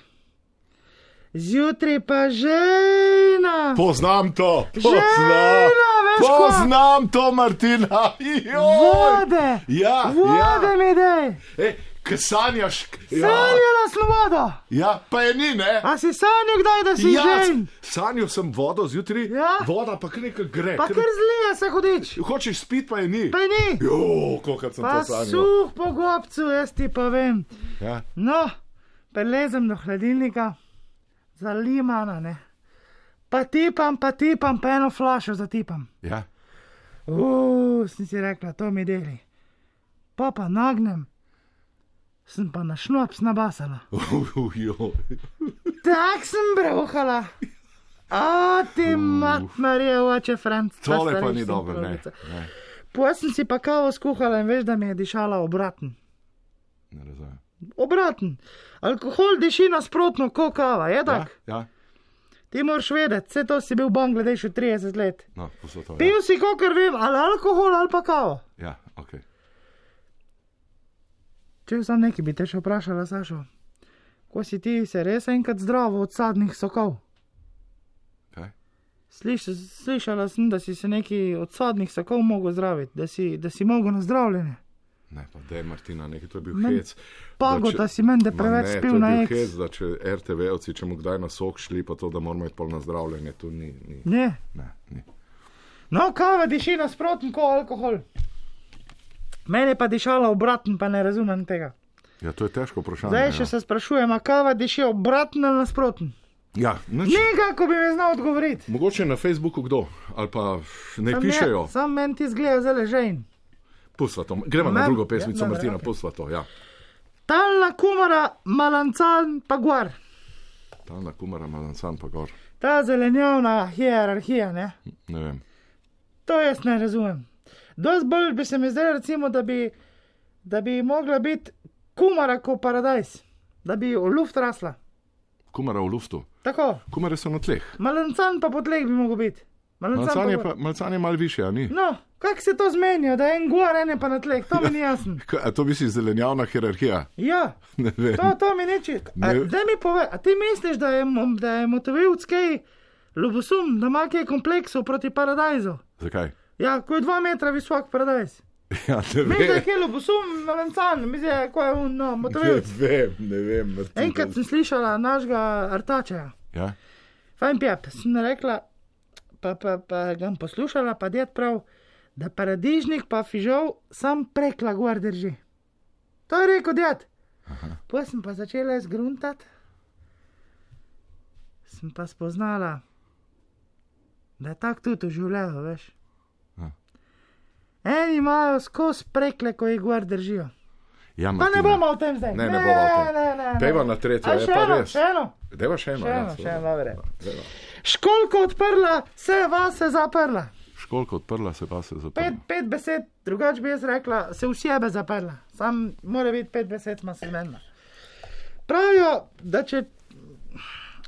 zjutraj pa žena. Poznam to, Žena, veš ko? Poznam to, Martina. Joj. Vode, Ja, vode ja. mi dej. E, K sanjaš, ja, Sanjala vodo. ja, pa je ni, ne? A si sanjal kdaj, da si Ja, žen? sanjal sem vodo zjutraj, Ja. voda pa kar nekaj gre. Pa kar- zlija se hodič. Hočeš spiti, pa je ni. Pa ni. Jo, koliko sem Pa to sanjal. suh po gobcu, jaz ti pa vem. Ja. No, prelezem do hladilnika, za limana, ne. Pa tipam, pa tipam, pa eno flašo zatipam. Ja. Uf, sem si rekla, to mi deli. Pa pa nagnem, sem pa na šnops nabasala. Jo. Tak sem bruhala. A ti mat Marija, oče Franc. ta Tole pa ni dobro, ne. ne. Potem sem si pa kavo skuhala in veš, da mi je dišala obraten. Ne razumem. Obraten. Alkohol diši nasprotno, kot kava, je Ja, tako? ja. Ti moraš vedeti, vse to si bil v Bangladešu 30 let. No, to. Ja, Pil si, kakor vem, ali alkohol ali pa kavo. ja ok. Če sem nekaj, bi te še vprašala, Sašo. Ko si ti se res enkrat zdravo od sadnih sokov? Kaj? Sliš, slišala sem, da si se neki od sadnih sokov mogel zdraviti, da si, da si mogel na zdravljenje. Ne, pa da je Martina, nekaj to je bil Men- hec. Pagota Da če- si mende Ma preveč ne, spil na eks. hec, da če RTV-ovci, če mu kdaj na sok šli, pa to, da moramo iti pol na zdravljenje, to ni. ni. Ne. Ne, ni. No, kava diši nasprotno kot alkohol. Mene pa dišala obratno, pa ne razumem tega. Ja, to je težko vprašanje. Zdaj ja. še se sprašujem, a kava diši obratno ali nasprotno. Ja. Nekako bi mi znal odgovoriti. Mogoče na Facebooku kdo, ali pa ne Sam pišejo. ja- Sam meni ti zgleda zelo žejn. Pustva to. Gremo na drugo ja, pesmico, dobro, Martina, okej. pustva to. Ja. Talna kumara, malancan pa gor. Talna kumara, malancan pa gor. Ta zelenjavna hierarhija, ne? Ne vem. To jaz ne razumem. Dost bolj bi se mi zdelo, recimo, da bi, da bi mogla biti kumara kot paradajz, da bi v luft rasla. Kumara v luftu. Tako, Kumare so na tleh. malancan pa po tleh bi mogel biti. Malancan Malcan je, pa malcan je mal više, a ni? No, Kako se to zmenijo, da je en gor, en pa na tleh, to mi ni jasno. Kaj, to misliš zelenjavna hierarhija? Ja, Ne vem. to, to mi neče. Ne. Zdaj mi pove, a ti misliš, da je, da je motovilc kaj ljubosum, da ima kaj kompleksov proti paradajzu? Zakaj? Ja, ko je dva metra visok paradajz. Ja, ne Mislim, da je vem. kaj ljubosum, nalencan, mislim, da je ko je un, no, Ne motovilc. vem, ne vem. Martin, Enkrat sem slišala našega artača. Ja? Fajn pjep, sem rekla, pa, pa, pa ga poslušala, pa ded prav, da paradižnik pa fižol sam prekla gor drži. To je rekel ded. Potem sem pa začela zgruntati, sem pa spoznala, da je tako tudi v življenju, veš. Ja. Eni imajo skozi prekle, ko jih gor držijo. Ja, Pa ne Martina. bomo o tem zdaj. Ne, ne bomo o tem. Ne, ne, ne. Pejva na tretjo, je pa res. Še eno. Deva še eno. Še ja, eno, še eno, dobro. Školko odprla, vse vas je zaprla. Školko odprla, se pa se Pet, zaprla. pet besed, drugače bi jaz rekla, se v sebe zaprla. Sam mora biti pet besed, ima segmenta. Pravijo, da če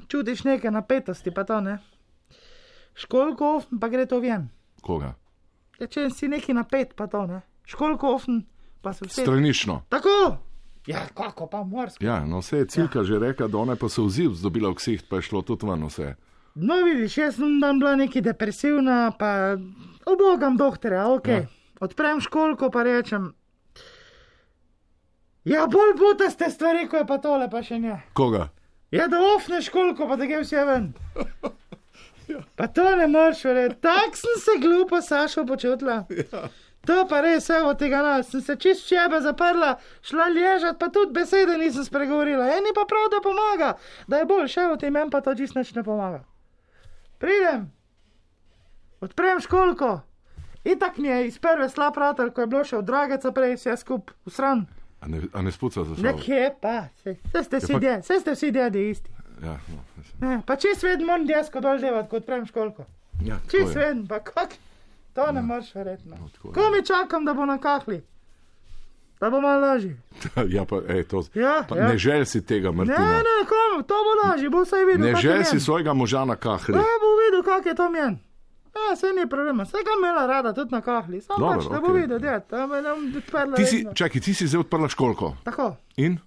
čutiš neke napetosti, pa to ne. Školko ofn, pa gre to ven. Koga? Ja, če si neki napet, pa to ne. Školko ofn, pa se vse. Stranično. Tako! Ja, kako pa morsko. Ja, no vse je Cilka že rekla, da ona pa se vziv zdobila v ksiht, pa je šlo tudi ven vse. No, vidiš, jaz sem dan bila neki depresivna, pa obogam doktorja, ok. Ja. Odprem školko, pa rečem. Ja, bolj butaste stvari, ko je pa tole, pa še ne. Koga? Ja, da ofne školko, pa da gre vse ven. Pa to ne moreš verjeti. Tako sem se glupo, Sašo, počutila. Ja. To pa res, evo tega nas, sem se čist v sebe zaprla, šla ležat, pa tudi besede nisem spregovorila. Eni pa prav, da pomaga, da je bolj, še v tem en pa to čist nič ne pomaga. Pridem, odprem školko, itak mi je iz prve slab ratar, ko je bilo še od drageca prej vse skup, usran. A ne, a ne spuca za sabo? Nekje pa, vse ste vsi Ja, pa- vse ste vsi djedi isti. Ja, no. Ne, pa čist vedno moram desko dol devat, ko odprem školko. ja, tako Čist vedno, pa kak, to ne moreš verjeti. No. tako je. Ko mi čakam, da bo na kahli, da bo malo lažje. ja, pa, ej, to, Ja, pa ja. ne žel si tega, Ne, Martina. ne, kom, to bo lažje, bo vsaj videl. Ne kak je žel si svojega moža na kahri. Ja, bo videl, kak je to mjen. Ja, se ni problema, vse ga imela rada tudi na kahli, samo pač, da bo okej. videl, da tam je nam odprla. Ti si, vedno. čakaj, ti si zdaj odprla školko. Tako, In?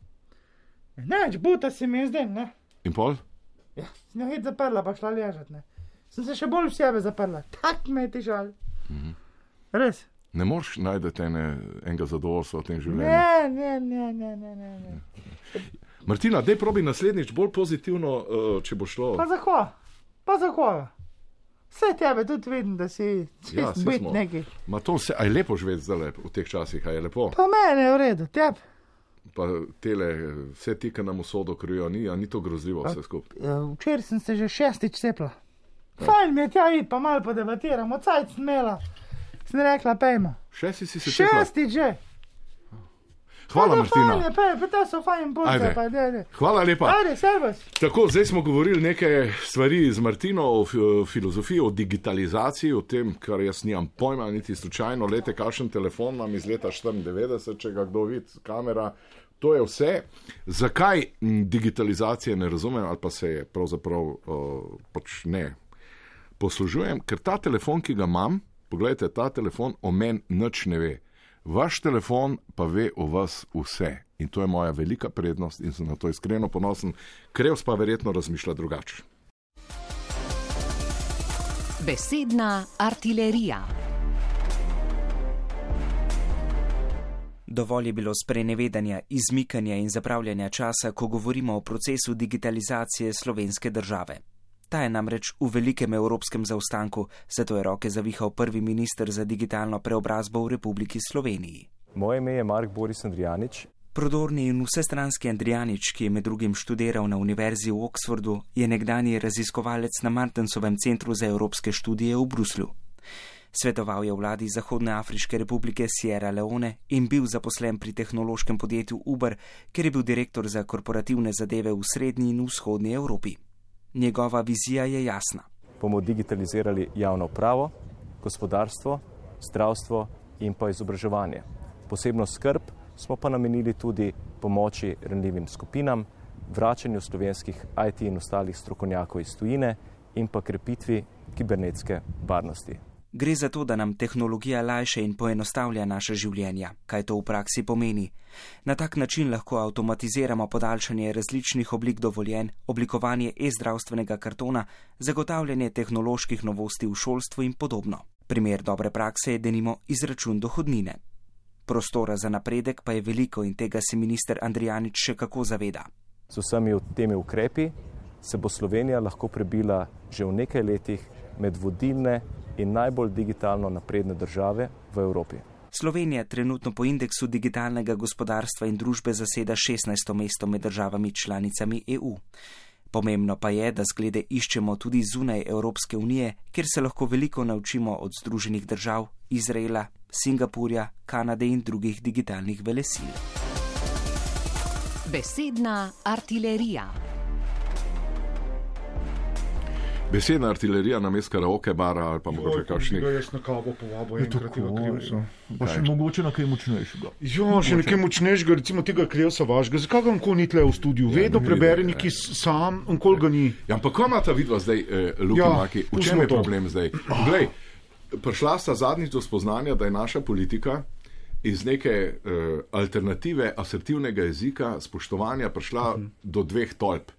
neč, buta si mi zdaj, ne. In pol? Ja, sem jo hit zaprla, pa šla ležat, ne. Sem se še bolj v sebe zaprla, tak me je težal. Mhm. Res. Ne moreš najti ene, enega zadovoljstva v tem življenju. Ne, ne, ne, ne, ne, ne. ne. Martina, dej probi naslednjič bolj pozitivno, uh, če bo šlo. Pa za koga? Pa za koga? Vse tebe tudi vidim, da si čist Ja, ja, neki. Ma to vse, a je lepo živeti zdaj v teh časih, je lepo. Pa meni je v redu, tebe. Pa tele, vse ti, ki nam usodo krijo, ni, ni to grozljivo vse skupaj. Ja, Včeraj sem se že šestič cepila. Fajn mi je tja iti, pa malo podebatiramo, cajt sem imela. Sem rekla, pejmo. Šesti si se cepila. Šestič že. Hvala, Martina. Fajn pa to so fajn punce, Ajde. pa dede. Hvala lepa. Ajde. Tako, zdaj smo govorili nekaj stvari z Martino o fi- filozofiji, o digitalizaciji, o tem, kar jaz nimam pojma, niti slučajno. Lete, kakšen telefon imam iz leta 94, če ga kdo vidi, kamera. To je vse. Zakaj digitalizacije ne razumem, ali pa se je pravzaprav uh, pač ne poslužujem, ker ta telefon, ki ga imam, pogledajte, ta telefon o meni nič ne ve. Vaš telefon pa ve o vas vse. In to je moja velika prednost in sem na to iskreno ponosen. Krevs pa verjetno razmišlja drugače. Besedna artilerija. Dovolj je bilo sprenevedanja, izmikanja in zapravljanja časa, ko govorimo o procesu digitalizacije slovenske države. Ta je namreč v velikem evropskem zaostanku, zato je roke zavihal prvi minister za digitalno preobrazbo v Republiki Sloveniji. Moje ime je Mark Boris Andrijanič. Prodorni in vsestranski Andrijanič, ki je med drugim študiral na Univerzi v Oxfordu, je nekdani raziskovalec na Martensovem centru za evropske študije v Bruslju. Svetoval je vladi Zahodne Afriške republike Sierra Leone in bil zaposlen pri tehnološkem podjetju Uber, kjer je bil direktor za korporativne zadeve v srednji in vzhodni Evropi. Njegova vizija je jasna. Bomo digitalizirali javno pravo, gospodarstvo, zdravstvo in pa izobraževanje. Posebno skrb smo pa namenili tudi pomoči ranljivim skupinam, vračanju slovenskih IT in ostalih strokovnjakov iz tujine in pa krepitvi kibernetske varnosti. Gre za to, da nam tehnologija lajše in poenostavlja naše življenja. Kaj to v praksi pomeni? Na tak način lahko avtomatiziramo podaljšanje različnih oblik dovoljen, oblikovanje e-zdravstvenega kartona, zagotavljanje tehnoloških novosti v šolstvu in podobno. Primer dobre prakse je denimo izračun dohodnine. Prostora za napredek pa je veliko in tega se minister Andrijanič še kako zaveda. Z vsemi temi ukrepi se bo Slovenija lahko prebila že v nekaj letih med vodilne in najbolj digitalno napredne države v Evropi. Slovenija trenutno po indeksu digitalnega gospodarstva in družbe zaseda 16. mesto med državami članicami EU. Pomembno pa je, da zglede iščemo tudi zunaj Evropske unije, kjer se lahko veliko naučimo od Združenih držav, Izraela, Singapurja, Kanade in drugih digitalnih velesil. Besedna artilerija. Besedna artilerija na mestu karaoke bara ali pa mogoče kakšnih. Ga jaz na kavo povabil enkrat tega krivsa. Pa še mogoče na kaj močnejšega. Ja, še nekaj močnejšega, recimo tega krivsa vašega. Zakaj ga nikoli ni tle v studiu? Vedno ne prebere neki sam, nikoli ga ni. Ja, ampak ko imata vidva zdaj, eh, Luka Ja, ja, Maki, v čem je to. problem zdaj? Glej, prišla sta zadnjič do spoznanja, da je naša politika iz neke eh, alternative asertivnega jezika, spoštovanja, prišla uh -huh. do dveh tolp.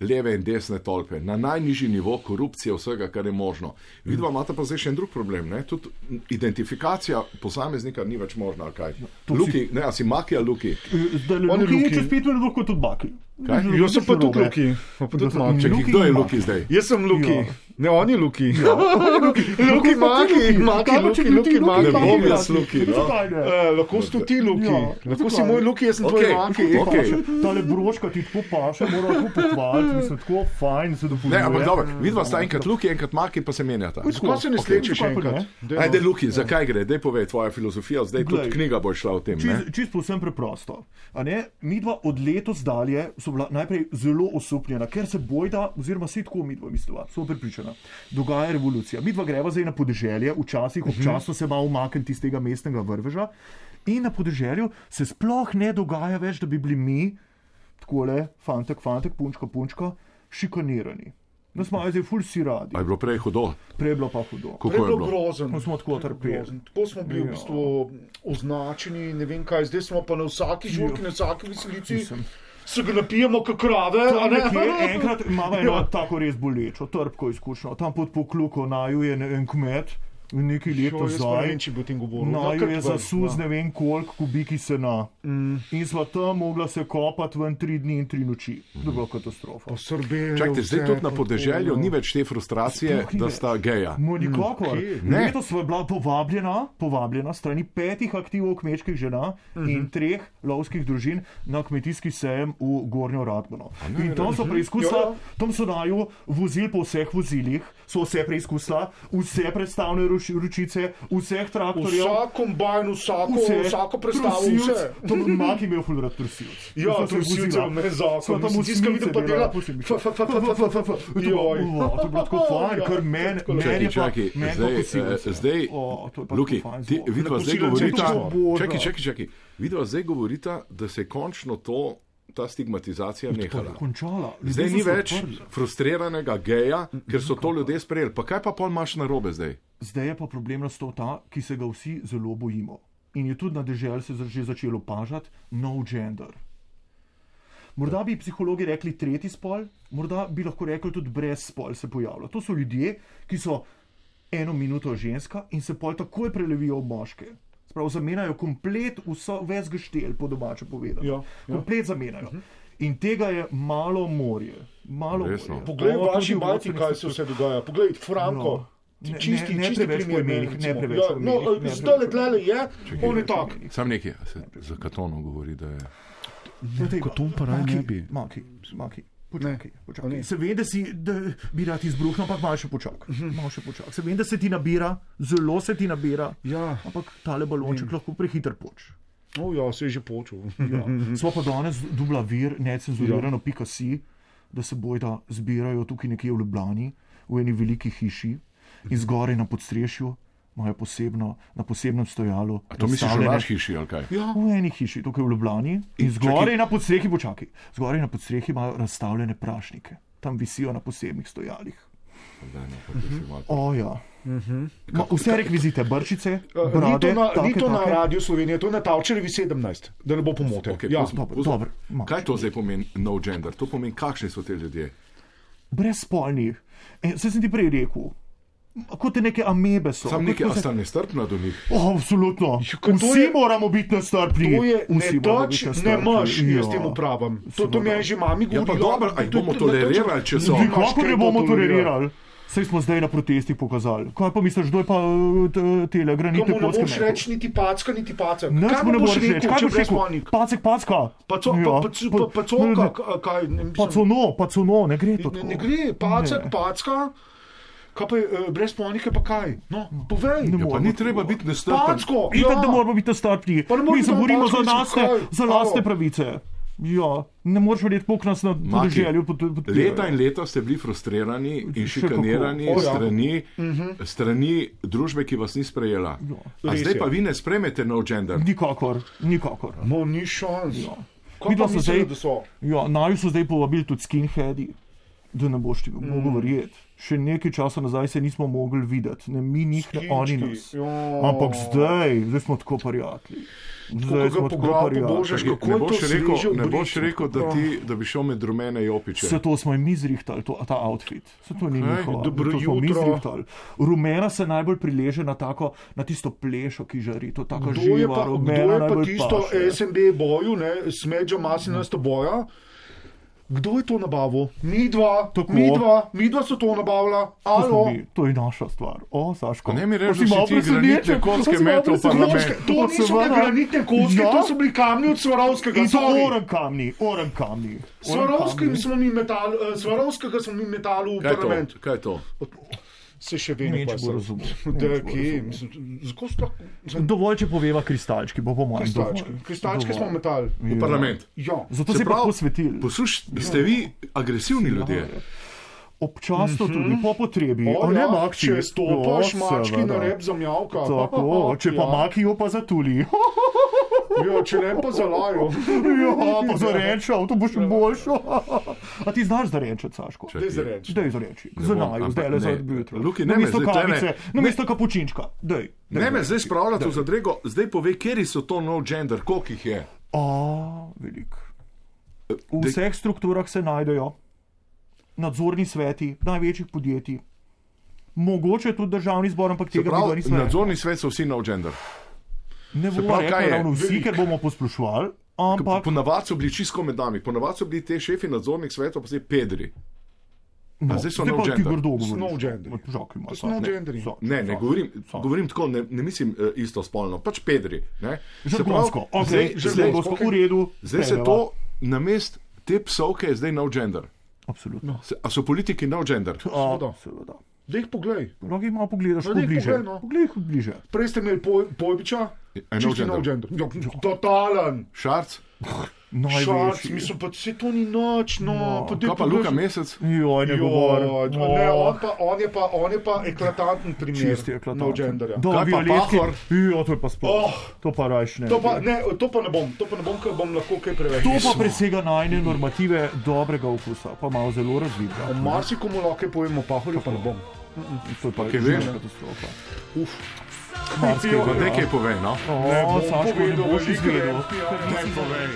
Leve in desne tolpe, na najnižji nivo korupcije, vsega, kar je možno. Vidva imata pa zdaj še en drug problem. Ne? Tudi identifikacija posameznika ni več možna. ali to Luki, si- ne, a si Maki ali Luki? Zdaj le On je Luki je Luki. čez pet minut lahko tudi baki. Kaj? Jaz sem pa tudi Luki. Da- kdo je Luki zdaj? Jaz sem Luki. Ja. Ne, on je Luki. Luki, Luki, Maki, Maki, Luki, Luki, Maki. Ne bom jaz Luki, no. Eh, Lahko si tudi ti Luki. Ja, Lahko si moj Luki, jaz sem tvoj Okej, Maki. okej. Tale broška ti tako paše, mora tako pohvaliti, mislim, tako fajn se dopolnjuje. Ne, ampak dobro, vidva sta enkrat Luki, enkrat Maki, pa se menjata. Zakaj se ne slečeš zakaj pa enkrat? Ajde, Luki, zakaj gre? Dej povej tvoja filozofija, zdaj tudi knjiga bo šla o tem. Ne? Čist, čist povsem preprosto. A ne, Mi dva od letos dalje so bila najprej zelo osupljena, ker se bojda, oziroma se tako mi dva misliva, so prepričana, dogaja revolucija. Mi dva greva zdaj na podeželje, včasih občasno se malo umakniti iz tega mestnega vrveža in na podeželju se sploh ne dogaja več, da bi bili mi, tako le, fantek, fantek, punčka, punčka, šikanirani. Da smo zdaj ful si radi. A je bilo prej hudo? Prej je bilo pa hudo. Kako Prej je bilo bilo? grozen. Ko smo tako trpeli. Tako smo bili v Ja. bistvu označeni, ne vem kaj, zdaj smo pa na vsaki žurki, na vsaki veselici. Mislim. Se ga napijemo, kot krave, enkrat imamo eno Ja. tako res bolečo, trpko izkušnjo. Tam pod pokluko naju je en kmet, nekaj let pa ne nazaj. vem, če bi o tem govoril. No, kar je zasus ja. ne vem koliko kubiki sena. Mm. In sva tam mogla se kopati ven tri dni in tri noči. To je bila katastrofa. Pa Srbejo. Čakajte, zdaj tudi na podeželju ni več te frustracije, da sta geja. Mo nikakor. kje? Ne. Letos sva bila povabljena, povabljena strani petih aktivov kmečkih žena Mhm. in treh lovskih družin na kmetijski sejem v Gornjo Radgono. In tam so preizkusila, tam so naju vozili po vseh vozilih, so vse preizkusila, vse predstavne ruč- ručice, vseh traktorjev. Vsak kombajn, vsako, Vse, vsako predstavo, trosilc, vse. To bi mak imel ful rad trosilc. Ja, trosilce vozila. me zakon. Tam osmice vidim pa dela, pusti mi. To je bilo- Joj. o, to je bilo tako fajn, ker meni Čakaj, je pa, čakaj, meni pa zdaj, eh, je pa Luki, vidva Na zdaj govorita, čakaj, čakaj, čakaj, vidva zdaj govorita, da se je končno to, ta stigmatizacija nehala. Končala. Zdaj ni več odprli. frustriranega geja, ker so to ljudje sprejeli. Pa kaj pa pol imaš na robe zdaj? Zdaj je pa problem nastal ta, ki se ga vsi zelo bojimo. In je tudi na deželi se že začelo pažati no gender. Morda bi psihologi rekli tretji spol, morda bi lahko rekli tudi brez spol se pojavlja. To so ljudje, ki so eno minuto ženska in se pol takoj prelevijo v moške. Sprav zamenjajo komplet vso ves geštel, po domače povedano. Ja, ja. Komplet zamenjajo. In tega je malo morje. Malo Resno? morje. Poglej, v vaši vodstvenih kaj se vse dogaja. Poglej, Franko. No. Ne- Čisti, ne- ne čisti preveč po imenih, meni, ne preveč ja, no, ne zdaj po tlele je, on je tak. Sam nekaj, se za katonom govori, da je. Katon pa raj ne bi. Maki, maki. Počakaj, počakaj. Se vem, da, si, da bi rad izbruhnil, ampak malo še počakaj. Malo še počakaj. Se vem, da se ti nabira, zelo se ti nabira, Ja, ampak tale balonček lahko prehiter poč. oh, ja, se je že počul. Ja. Smo pa danes dubla vir, necenzurirano, ja. pika si, da se bojda zbirajo tukaj nekje v Ljubljani, v eni veliki hiši in zgoraj na podstrešju imajo posebno, na posebnem stojalu. A to misliš v naši hiši ali kaj? Ja, V eni hiši, tukaj v Ljubljani, in In zgoraj čakaj- na podstrehi, počakaj, zgoraj na podstrehi imajo razstavljene prašnike, tam visijo na posebnih stojalih. Daj, no, pa da si malo- O ja, Ma, vse rekvizite, brčice, Uh, ni brade, to, na, take, ni to na radiju Slovenije, to je na Tavčerevi 17, da ne bo pomote. Okay, ja. dobro, Kaj to zdaj pomeni no gender? To pomeni, kakšni so ti ljudje. Brezspolni. E, Saj sem ti prej rekel. Kot neke amebe so. Sam nekaj, a se- sta nestrpna do njih. Oh, absolutno. to Vsi je- moramo biti nestrpni. To je Vsi ne ne moš, jaz Ja. temu pravim. To, to mi je že mami Ja, pa govorila. dobro, a jih To- bomo to- tolerirali, če so- Nikako ne bomo tolerirali. Sej smo zdaj na protestih pokazali. Kaj pa misliš, kdo je pa t- tele granitne Komu ne boš reči niti packa, niti Kaj mu ne boš moreš reči. Kaj boš rekel? Pacek, packa. Paco, Ja, pa, pa, pa, ne, Pacono, pacono, ne gre to ne, tako. ne gre, pacek, Ne. packa. Kaj pa je eh, brezpolnike, pa kaj? No, povej. Ne Ja, moremo ni treba biti nestrpen. Packo, Itak, da ja. moramo biti strpni. Pa ne moramo Mi se borimo za lastne, za lastne pravice. Ja, ne moreš verjeti, koliko nas na podeželju pod- podpirajo. Leta in leta ste bili frustrirani in šikanirani O, ja. strani, Mhm. strani družbe, ki vas ni sprejela. A Res zdaj je. pa vi ne spremete no gender. Nikakor, nikakor. No, ni šans. Ja. Kaj Videla pa so mislijo, zdaj, da so? ja, naju so zdaj povabili tudi skinheadi, da ne boš ti Mm. mogel verjeti. Še nekaj časa nazaj se nismo mogli videti, ne mi njih, ne oni nas. Ja. Ampak zdaj, zdaj smo tako prijatelji. Zdaj smo tako prijatelji. Ne boš rekel, ne boš rekel da, ti, da bi šel med rumene jopiče. Vse to smo jim mi zrihtali, to, ta outfit. Vse to ni Kaj? njihovo. Dobro to smo mi jutro. zrihtali. Rumena se najbolj prileže na, tako, na tisto plešo, ki žari. To tako Kdo je živa, pa, kdo rumena je pa tisto paše. SND boju, ne, smeča masinasto boja? Kdo je to nabavil? Mi dva, Tako. mi dva, mi dva so to nabavila. Mi, To je naša stvar. O, Saško. Pa ne mi si da ti granitne kocke to si malo metal v parlament. presenečen. To niso bile granitne kocke, Ja. to so bili kamni od Svarovskega. In to oren kamni, oren kamni. Svarovskim smo mi metali, eh, Svarovskega smo mi metali v Kaj je to? parlament. Kaj je to? Se še vedno pa. Ne bo razumel. Dovolj, če poveva kristalčki, bo po mojem. Kristalčki. dovolj. Kristalčki Dovolj. smo metali. V parlament. Ja. Zato Se se pa pravi, posvetili. Posluš, ste vi agresivni ljudje. Občasno tudi po potrebi. O, ne, ja, Makči. če stopaš Ja, mački na rep za mjavka. Tako, če pa Ja. makijo, pa zatuli. Ja, če ne pa zalajo. Ja, pa zarečal, to bo še boljše. A ti znaš zarečati, Saško? Daj zareči. Daj zareči. Ne Za ampak zdaj le za jutro. Luki, ne me Namesto zdaj tule ne- kavice, namesto kapučinčka. Daj. Ne me zdaj spravljate v zadrego, zdaj povej, kje so to no gender, koliko jih je. A, velik. V vseh strukturah se najdejo nadzorni sveti največjih podjetij. Mogoče tudi državni zbor, ampak tega nismo. nadzorni svet so vsi no gender. Ne se bomo rekli ravno vsi, Velik. ker bomo posplošvali, ampak Ponavadi so bili čisto med nami, ponavadi so bili te šefi nadzornih svetov, pa zdaj pedri. No, zdaj so no gender. grdo. No gender. Žak ima, so no ne, so, Ne, ne govorim, so. govorim tako, ne, ne mislim uh, isto spolno, pač pedri. ne. Se Žargonsko, pravi, ok, zdaj- zdaj- žargonsko, v redu. Zdaj se sprejmeva. to na mest te psovke je zdaj no gender. Absolutno. Se- A so politiki no gender? A, seveda. Da jih poglej. Jih malo pogledaš, No, poglej, no. Poglej, bliže. Prej ste imeli poj, Pojbiča, A no čisti no gender. Ja, totalen. Šarc? Šarc, Največji. mislim, pa se to ni noč, no. No. pa Kaj pa Luka Mesec? Joj, ne govori. Joj, Ne, on pa, on je pa, on je pa eklatanten primer. Čisti eklatant. No genderja. Do, Kaj pa violetki. Pahor? Jo, to je pa sploh. Oh. To pa rajš ne. To pa, ne, to pa ne bom, to pa ne bom, ker bom lahko kaj preveč. To pa presega najne normative dobrega okusa, pa malo zelo razvidno. O marsikomu lahko povemo, pahorju pa ne bom. To je pa kaj že veš? katastrofa. Uf. Ve. nekaj povej, no. O, Saško, ne boš izvedel. ker ne povej.